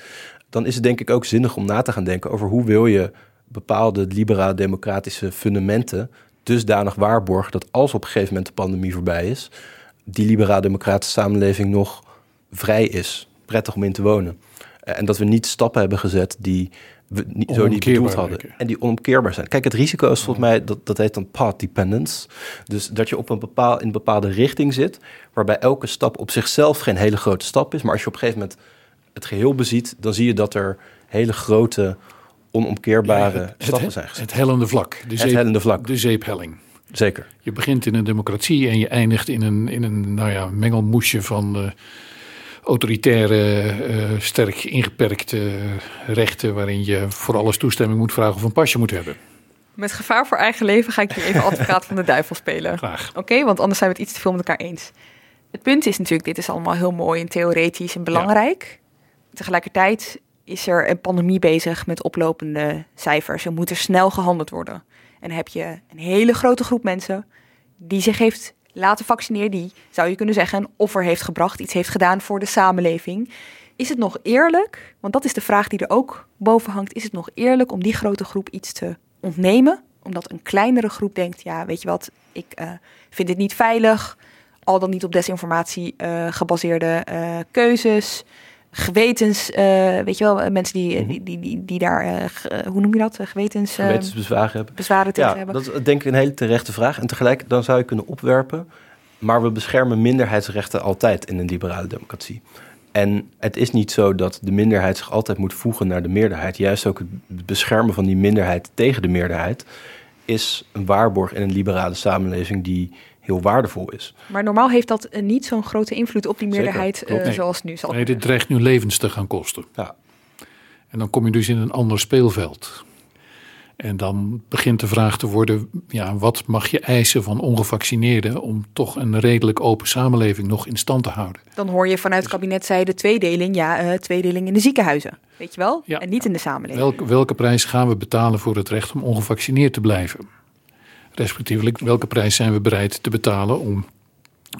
Dan is het denk ik ook zinnig om na te gaan denken over hoe wil je bepaalde liberale democratische fundamenten dusdanig waarborgen dat als op een gegeven moment de pandemie voorbij is, die liberaal-democratische samenleving nog vrij is, prettig om in te wonen. Eh, en dat we niet stappen hebben gezet die we niet, zo niet bedoeld hadden. En die onomkeerbaar zijn. Kijk, het risico is volgens mij, dat, dat heet dan path dependence. Dus dat je op een bepaal, in een bepaalde richting zit, waarbij elke stap op zichzelf geen hele grote stap is. Maar als je op een gegeven moment het geheel beziet, dan zie je dat er hele grote, onomkeerbare stappen zijn gezet. Het hellende vlak. De het hellende vlak. De zeephelling. Zeker. Je begint in een democratie en je eindigt in een, in een nou ja, mengelmoesje van uh, autoritaire, uh, sterk ingeperkte rechten. waarin je voor alles toestemming moet vragen of een pasje moet hebben. Met gevaar voor eigen leven ga ik hier even advocaat van de duivel spelen. Graag. Oké, want anders zijn we het iets te veel met elkaar eens. Het punt is natuurlijk, dit is allemaal heel mooi en theoretisch en belangrijk. Tegelijkertijd is er een pandemie bezig met oplopende cijfers. Er moet er snel gehandeld worden. En heb je een hele grote groep mensen die zich heeft laten vaccineren, die zou je kunnen zeggen een offer heeft gebracht, iets heeft gedaan voor de samenleving. Is het nog eerlijk, want dat is de vraag die er ook boven hangt, is het nog eerlijk om die grote groep iets te ontnemen? Omdat een kleinere groep denkt, ja, weet je wat, ik uh, vind dit niet veilig, al dan niet op desinformatie uh, gebaseerde uh, keuzes gewetens, uh, weet je wel, mensen die, die, die, die, die daar, uh, hoe noem je dat, gewetens... Uh, Gewetensbezwaren hebben. Bezwaren tegen ja, hebben. Dat is denk ik een hele terechte vraag. En tegelijk dan zou je kunnen opwerpen, maar we beschermen minderheidsrechten altijd in een liberale democratie. En het is niet zo dat de minderheid zich altijd moet voegen naar de meerderheid. Juist ook het beschermen van die minderheid tegen de meerderheid is een waarborg in een liberale samenleving die heel waardevol is. Maar normaal heeft dat uh, niet zo'n grote invloed op die meerderheid uh, nee. zoals nu zal. Nee, dit dreigt nu levens te gaan kosten. Ja. En dan kom je dus in een ander speelveld. En dan begint de vraag te worden: ja, wat mag je eisen van ongevaccineerden om toch een redelijk open samenleving nog in stand te houden? Dan hoor je vanuit het kabinet de tweedeling, ja, uh, tweedeling in de ziekenhuizen, weet je wel? Ja. En niet in de samenleving. Welke, welke prijs gaan we betalen voor het recht om ongevaccineerd te blijven? Respectievelijk, welke prijs zijn we bereid te betalen om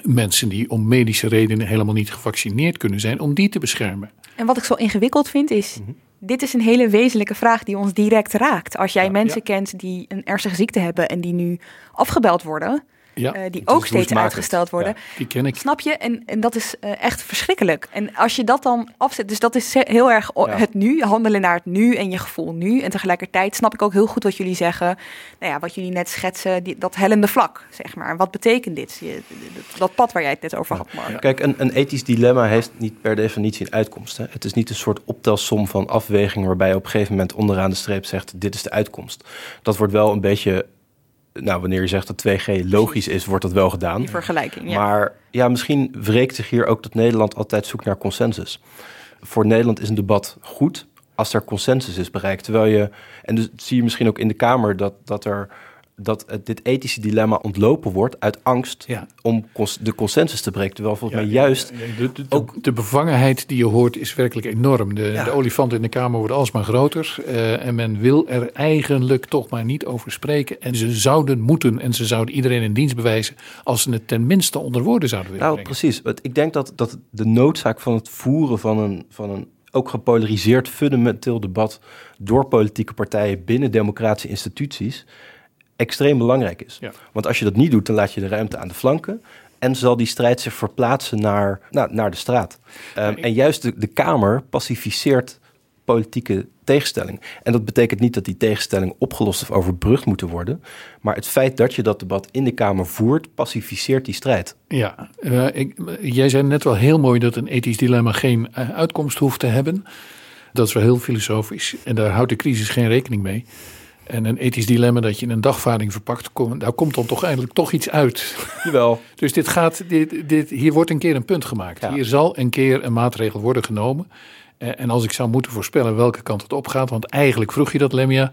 mensen die om medische redenen helemaal niet gevaccineerd kunnen zijn, om die te beschermen? En wat ik zo ingewikkeld vind is, mm -hmm. dit is een hele wezenlijke vraag die ons direct raakt. Als jij ja, mensen ja. kent die een ernstige ziekte hebben en die nu afgebeld worden, ja, uh, die ook steeds uitgesteld worden. Ja, die ken ik. Snap je? En, en dat is uh, echt verschrikkelijk. En als je dat dan afzet, dus dat is heel erg ja. het nu, handelen naar het nu en je gevoel nu. En tegelijkertijd snap ik ook heel goed wat jullie zeggen. Nou ja, wat jullie net schetsen, die, dat hellende vlak, zeg maar. Wat betekent dit? Je, dat pad waar jij het net over had, Mark. Kijk, een, een ethisch dilemma heeft niet per definitie een uitkomst. Hè. Het is niet een soort optelsom van afweging waarbij je op een gegeven moment onderaan de streep zegt, dit is de uitkomst. Dat wordt wel een beetje nou, wanneer je zegt dat 2G logisch is, wordt dat wel gedaan. Die vergelijking, ja. Maar ja, misschien wreekt zich hier ook dat Nederland altijd zoekt naar consensus. Voor Nederland is een debat goed als er consensus is bereikt. Terwijl je, en dus zie je misschien ook in de Kamer dat, dat er dat dit ethische dilemma ontlopen wordt uit angst ja. om cons de consensus te breken. Terwijl volgens ja, mij juist de, de, ook... de bevangenheid die je hoort is werkelijk enorm. De, de olifant in de Kamer wordt alsmaar groter. Uh, en men wil er eigenlijk toch maar niet over spreken. En ze zouden moeten en ze zouden iedereen in dienst bewijzen... als ze het tenminste onder woorden zouden willen Nou, brengen. precies. Ik denk dat, dat de noodzaak van het voeren van een... Van een ook gepolariseerd fundamenteel debat door politieke partijen binnen democratische instituties extreem belangrijk is. Ja. Want als je dat niet doet, dan laat je de ruimte aan de flanken. En zal die strijd zich verplaatsen naar, nou, naar de straat. Um, en juist de, de Kamer pacificeert politieke tegenstelling. En dat betekent niet dat die tegenstelling opgelost of overbrugd moeten worden. Maar het feit dat je dat debat in de Kamer voert, pacificeert die strijd. Ja, uh, ik, jij zei net wel heel mooi dat een ethisch dilemma geen uh, uitkomst hoeft te hebben. Dat is wel heel filosofisch. En daar houdt de crisis geen rekening mee. En een ethisch dilemma dat je in een dagvaarding verpakt, kom, daar komt dan toch eindelijk toch iets uit. Jawel. dus dit gaat, dit, dit, hier wordt een keer een punt gemaakt. Ja. Hier zal een keer een maatregel worden genomen. En als ik zou moeten voorspellen welke kant het opgaat, want eigenlijk vroeg je dat, Lemia.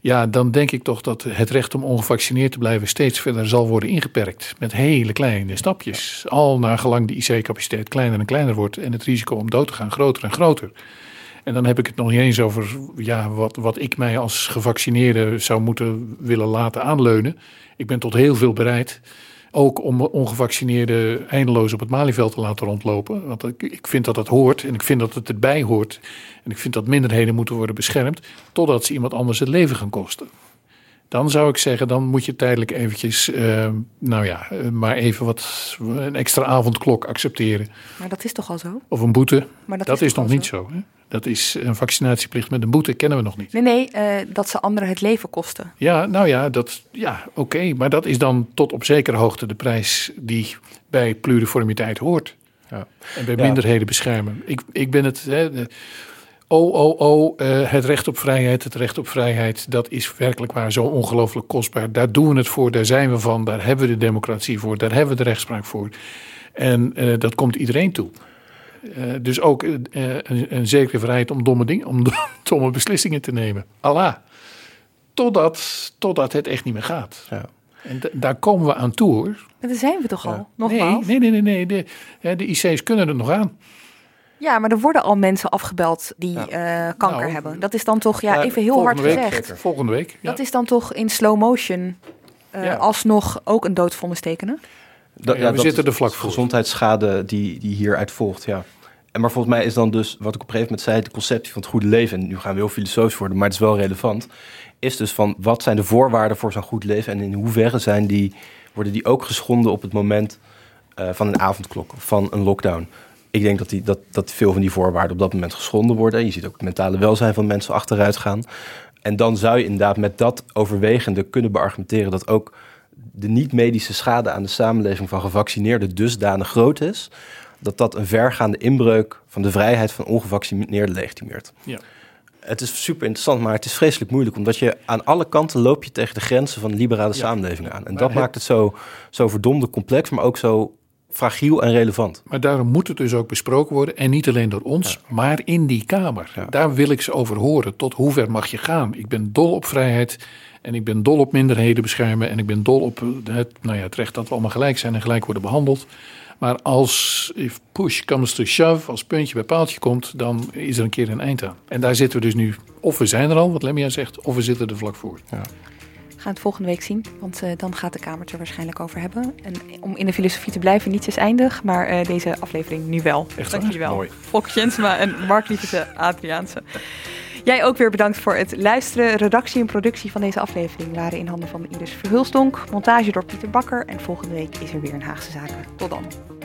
Ja, dan denk ik toch dat het recht om ongevaccineerd te blijven steeds verder zal worden ingeperkt. Met hele kleine stapjes. Al naar gelang de IC-capaciteit kleiner en kleiner wordt en het risico om dood te gaan groter en groter. En dan heb ik het nog niet eens over ja, wat, wat ik mij als gevaccineerde zou moeten willen laten aanleunen. Ik ben tot heel veel bereid. Ook om ongevaccineerden eindeloos op het Malieveld te laten rondlopen. Want ik, ik vind dat dat hoort en ik vind dat het erbij hoort. En ik vind dat minderheden moeten worden beschermd. Totdat ze iemand anders het leven gaan kosten. Dan zou ik zeggen, dan moet je tijdelijk eventjes, uh, nou ja, maar even wat, een extra avondklok accepteren. Maar dat is toch al zo? Of een boete. Maar dat, dat is, is nog niet zo. hè? Dat is een vaccinatieplicht met een boete, kennen we nog niet. Nee, nee, uh, dat ze anderen het leven kosten. Ja, nou ja, dat, ja oké. Okay, maar dat is dan tot op zekere hoogte de prijs die bij pluriformiteit hoort. Ja. En bij ja. minderheden beschermen. Ik, ik ben het... Hè, de, Oh, oh, oh, uh, het recht op vrijheid, het recht op vrijheid, dat is werkelijk waar zo ongelooflijk kostbaar. Daar doen we het voor, daar zijn we van, daar hebben we de democratie voor, daar hebben we de rechtspraak voor. En uh, dat komt iedereen toe. Uh, dus ook een, een, zekere vrijheid om domme, dingen, om domme beslissingen te nemen. Allah. Totdat, totdat het echt niet meer gaat. Ja. En daar komen we aan toe hoor. Maar daar zijn we toch al, Nee, nogmaals? nee, nee, nee. nee. De, hè, de IC's kunnen het nog aan. Ja, maar er worden al mensen afgebeld die Ja. eh, kanker Nou, hebben. Dat is dan toch, ja, ja, even heel hard volgende week, gezegd. Volgende week. Ja. Dat is dan toch in slow motion eh, Ja. alsnog ook een doodvonnis tekenen? Dat, Ja, we dat zitten er vlak voor. Gezondheidsschade die, die hieruit volgt, ja. En maar volgens mij is dan dus, wat ik op een gegeven moment zei, de conceptie van het goede leven, en nu gaan we heel filosofisch worden, maar het is wel relevant, is dus van wat zijn de voorwaarden voor zo'n goed leven en in hoeverre zijn die, worden die ook geschonden op het moment eh, van een avondklok of van een lockdown. Ik denk dat, die, dat, dat veel van die voorwaarden op dat moment geschonden worden. Je ziet ook het mentale welzijn van mensen achteruit gaan. En dan zou je inderdaad met dat overwegende kunnen beargumenteren dat ook de niet-medische schade aan de samenleving van gevaccineerden dusdanig groot is, dat dat een vergaande inbreuk van de vrijheid van ongevaccineerden legitimeert. Ja. Het is super interessant, maar het is vreselijk moeilijk, omdat je aan alle kanten loop je tegen de grenzen van de liberale Ja. samenleving aan. En Maar dat het- maakt het zo, zo verdomde complex, maar ook zo fragiel en relevant. Maar daarom moet het dus ook besproken worden. En niet alleen door ons, maar in die Kamer. Ja. Daar wil ik ze over horen. Tot hoe ver mag je gaan? Ik ben dol op vrijheid. En ik ben dol op minderheden beschermen. En ik ben dol op het, nou ja, het recht dat we allemaal gelijk zijn en gelijk worden behandeld. Maar als if push comes to shove, als puntje bij paaltje komt, dan is er een keer een eind aan. En daar zitten we dus nu, of we zijn er al, wat Lemia zegt, of we zitten er vlak voor. We gaan het volgende week zien, want eh, dan gaat de Kamer het er waarschijnlijk over hebben. En om in de filosofie te blijven, niets is eindig, maar eh, deze aflevering nu wel. Echt Dank jullie wel. Mooi. Jensma en Mark Lievese Adriaanse. Jij ook weer bedankt voor het luisteren. Redactie en productie van deze aflevering waren in handen van Iris Verhulstonk. Montage door Pieter Bakker. En volgende week is er weer een Haagse Zaken. Tot dan.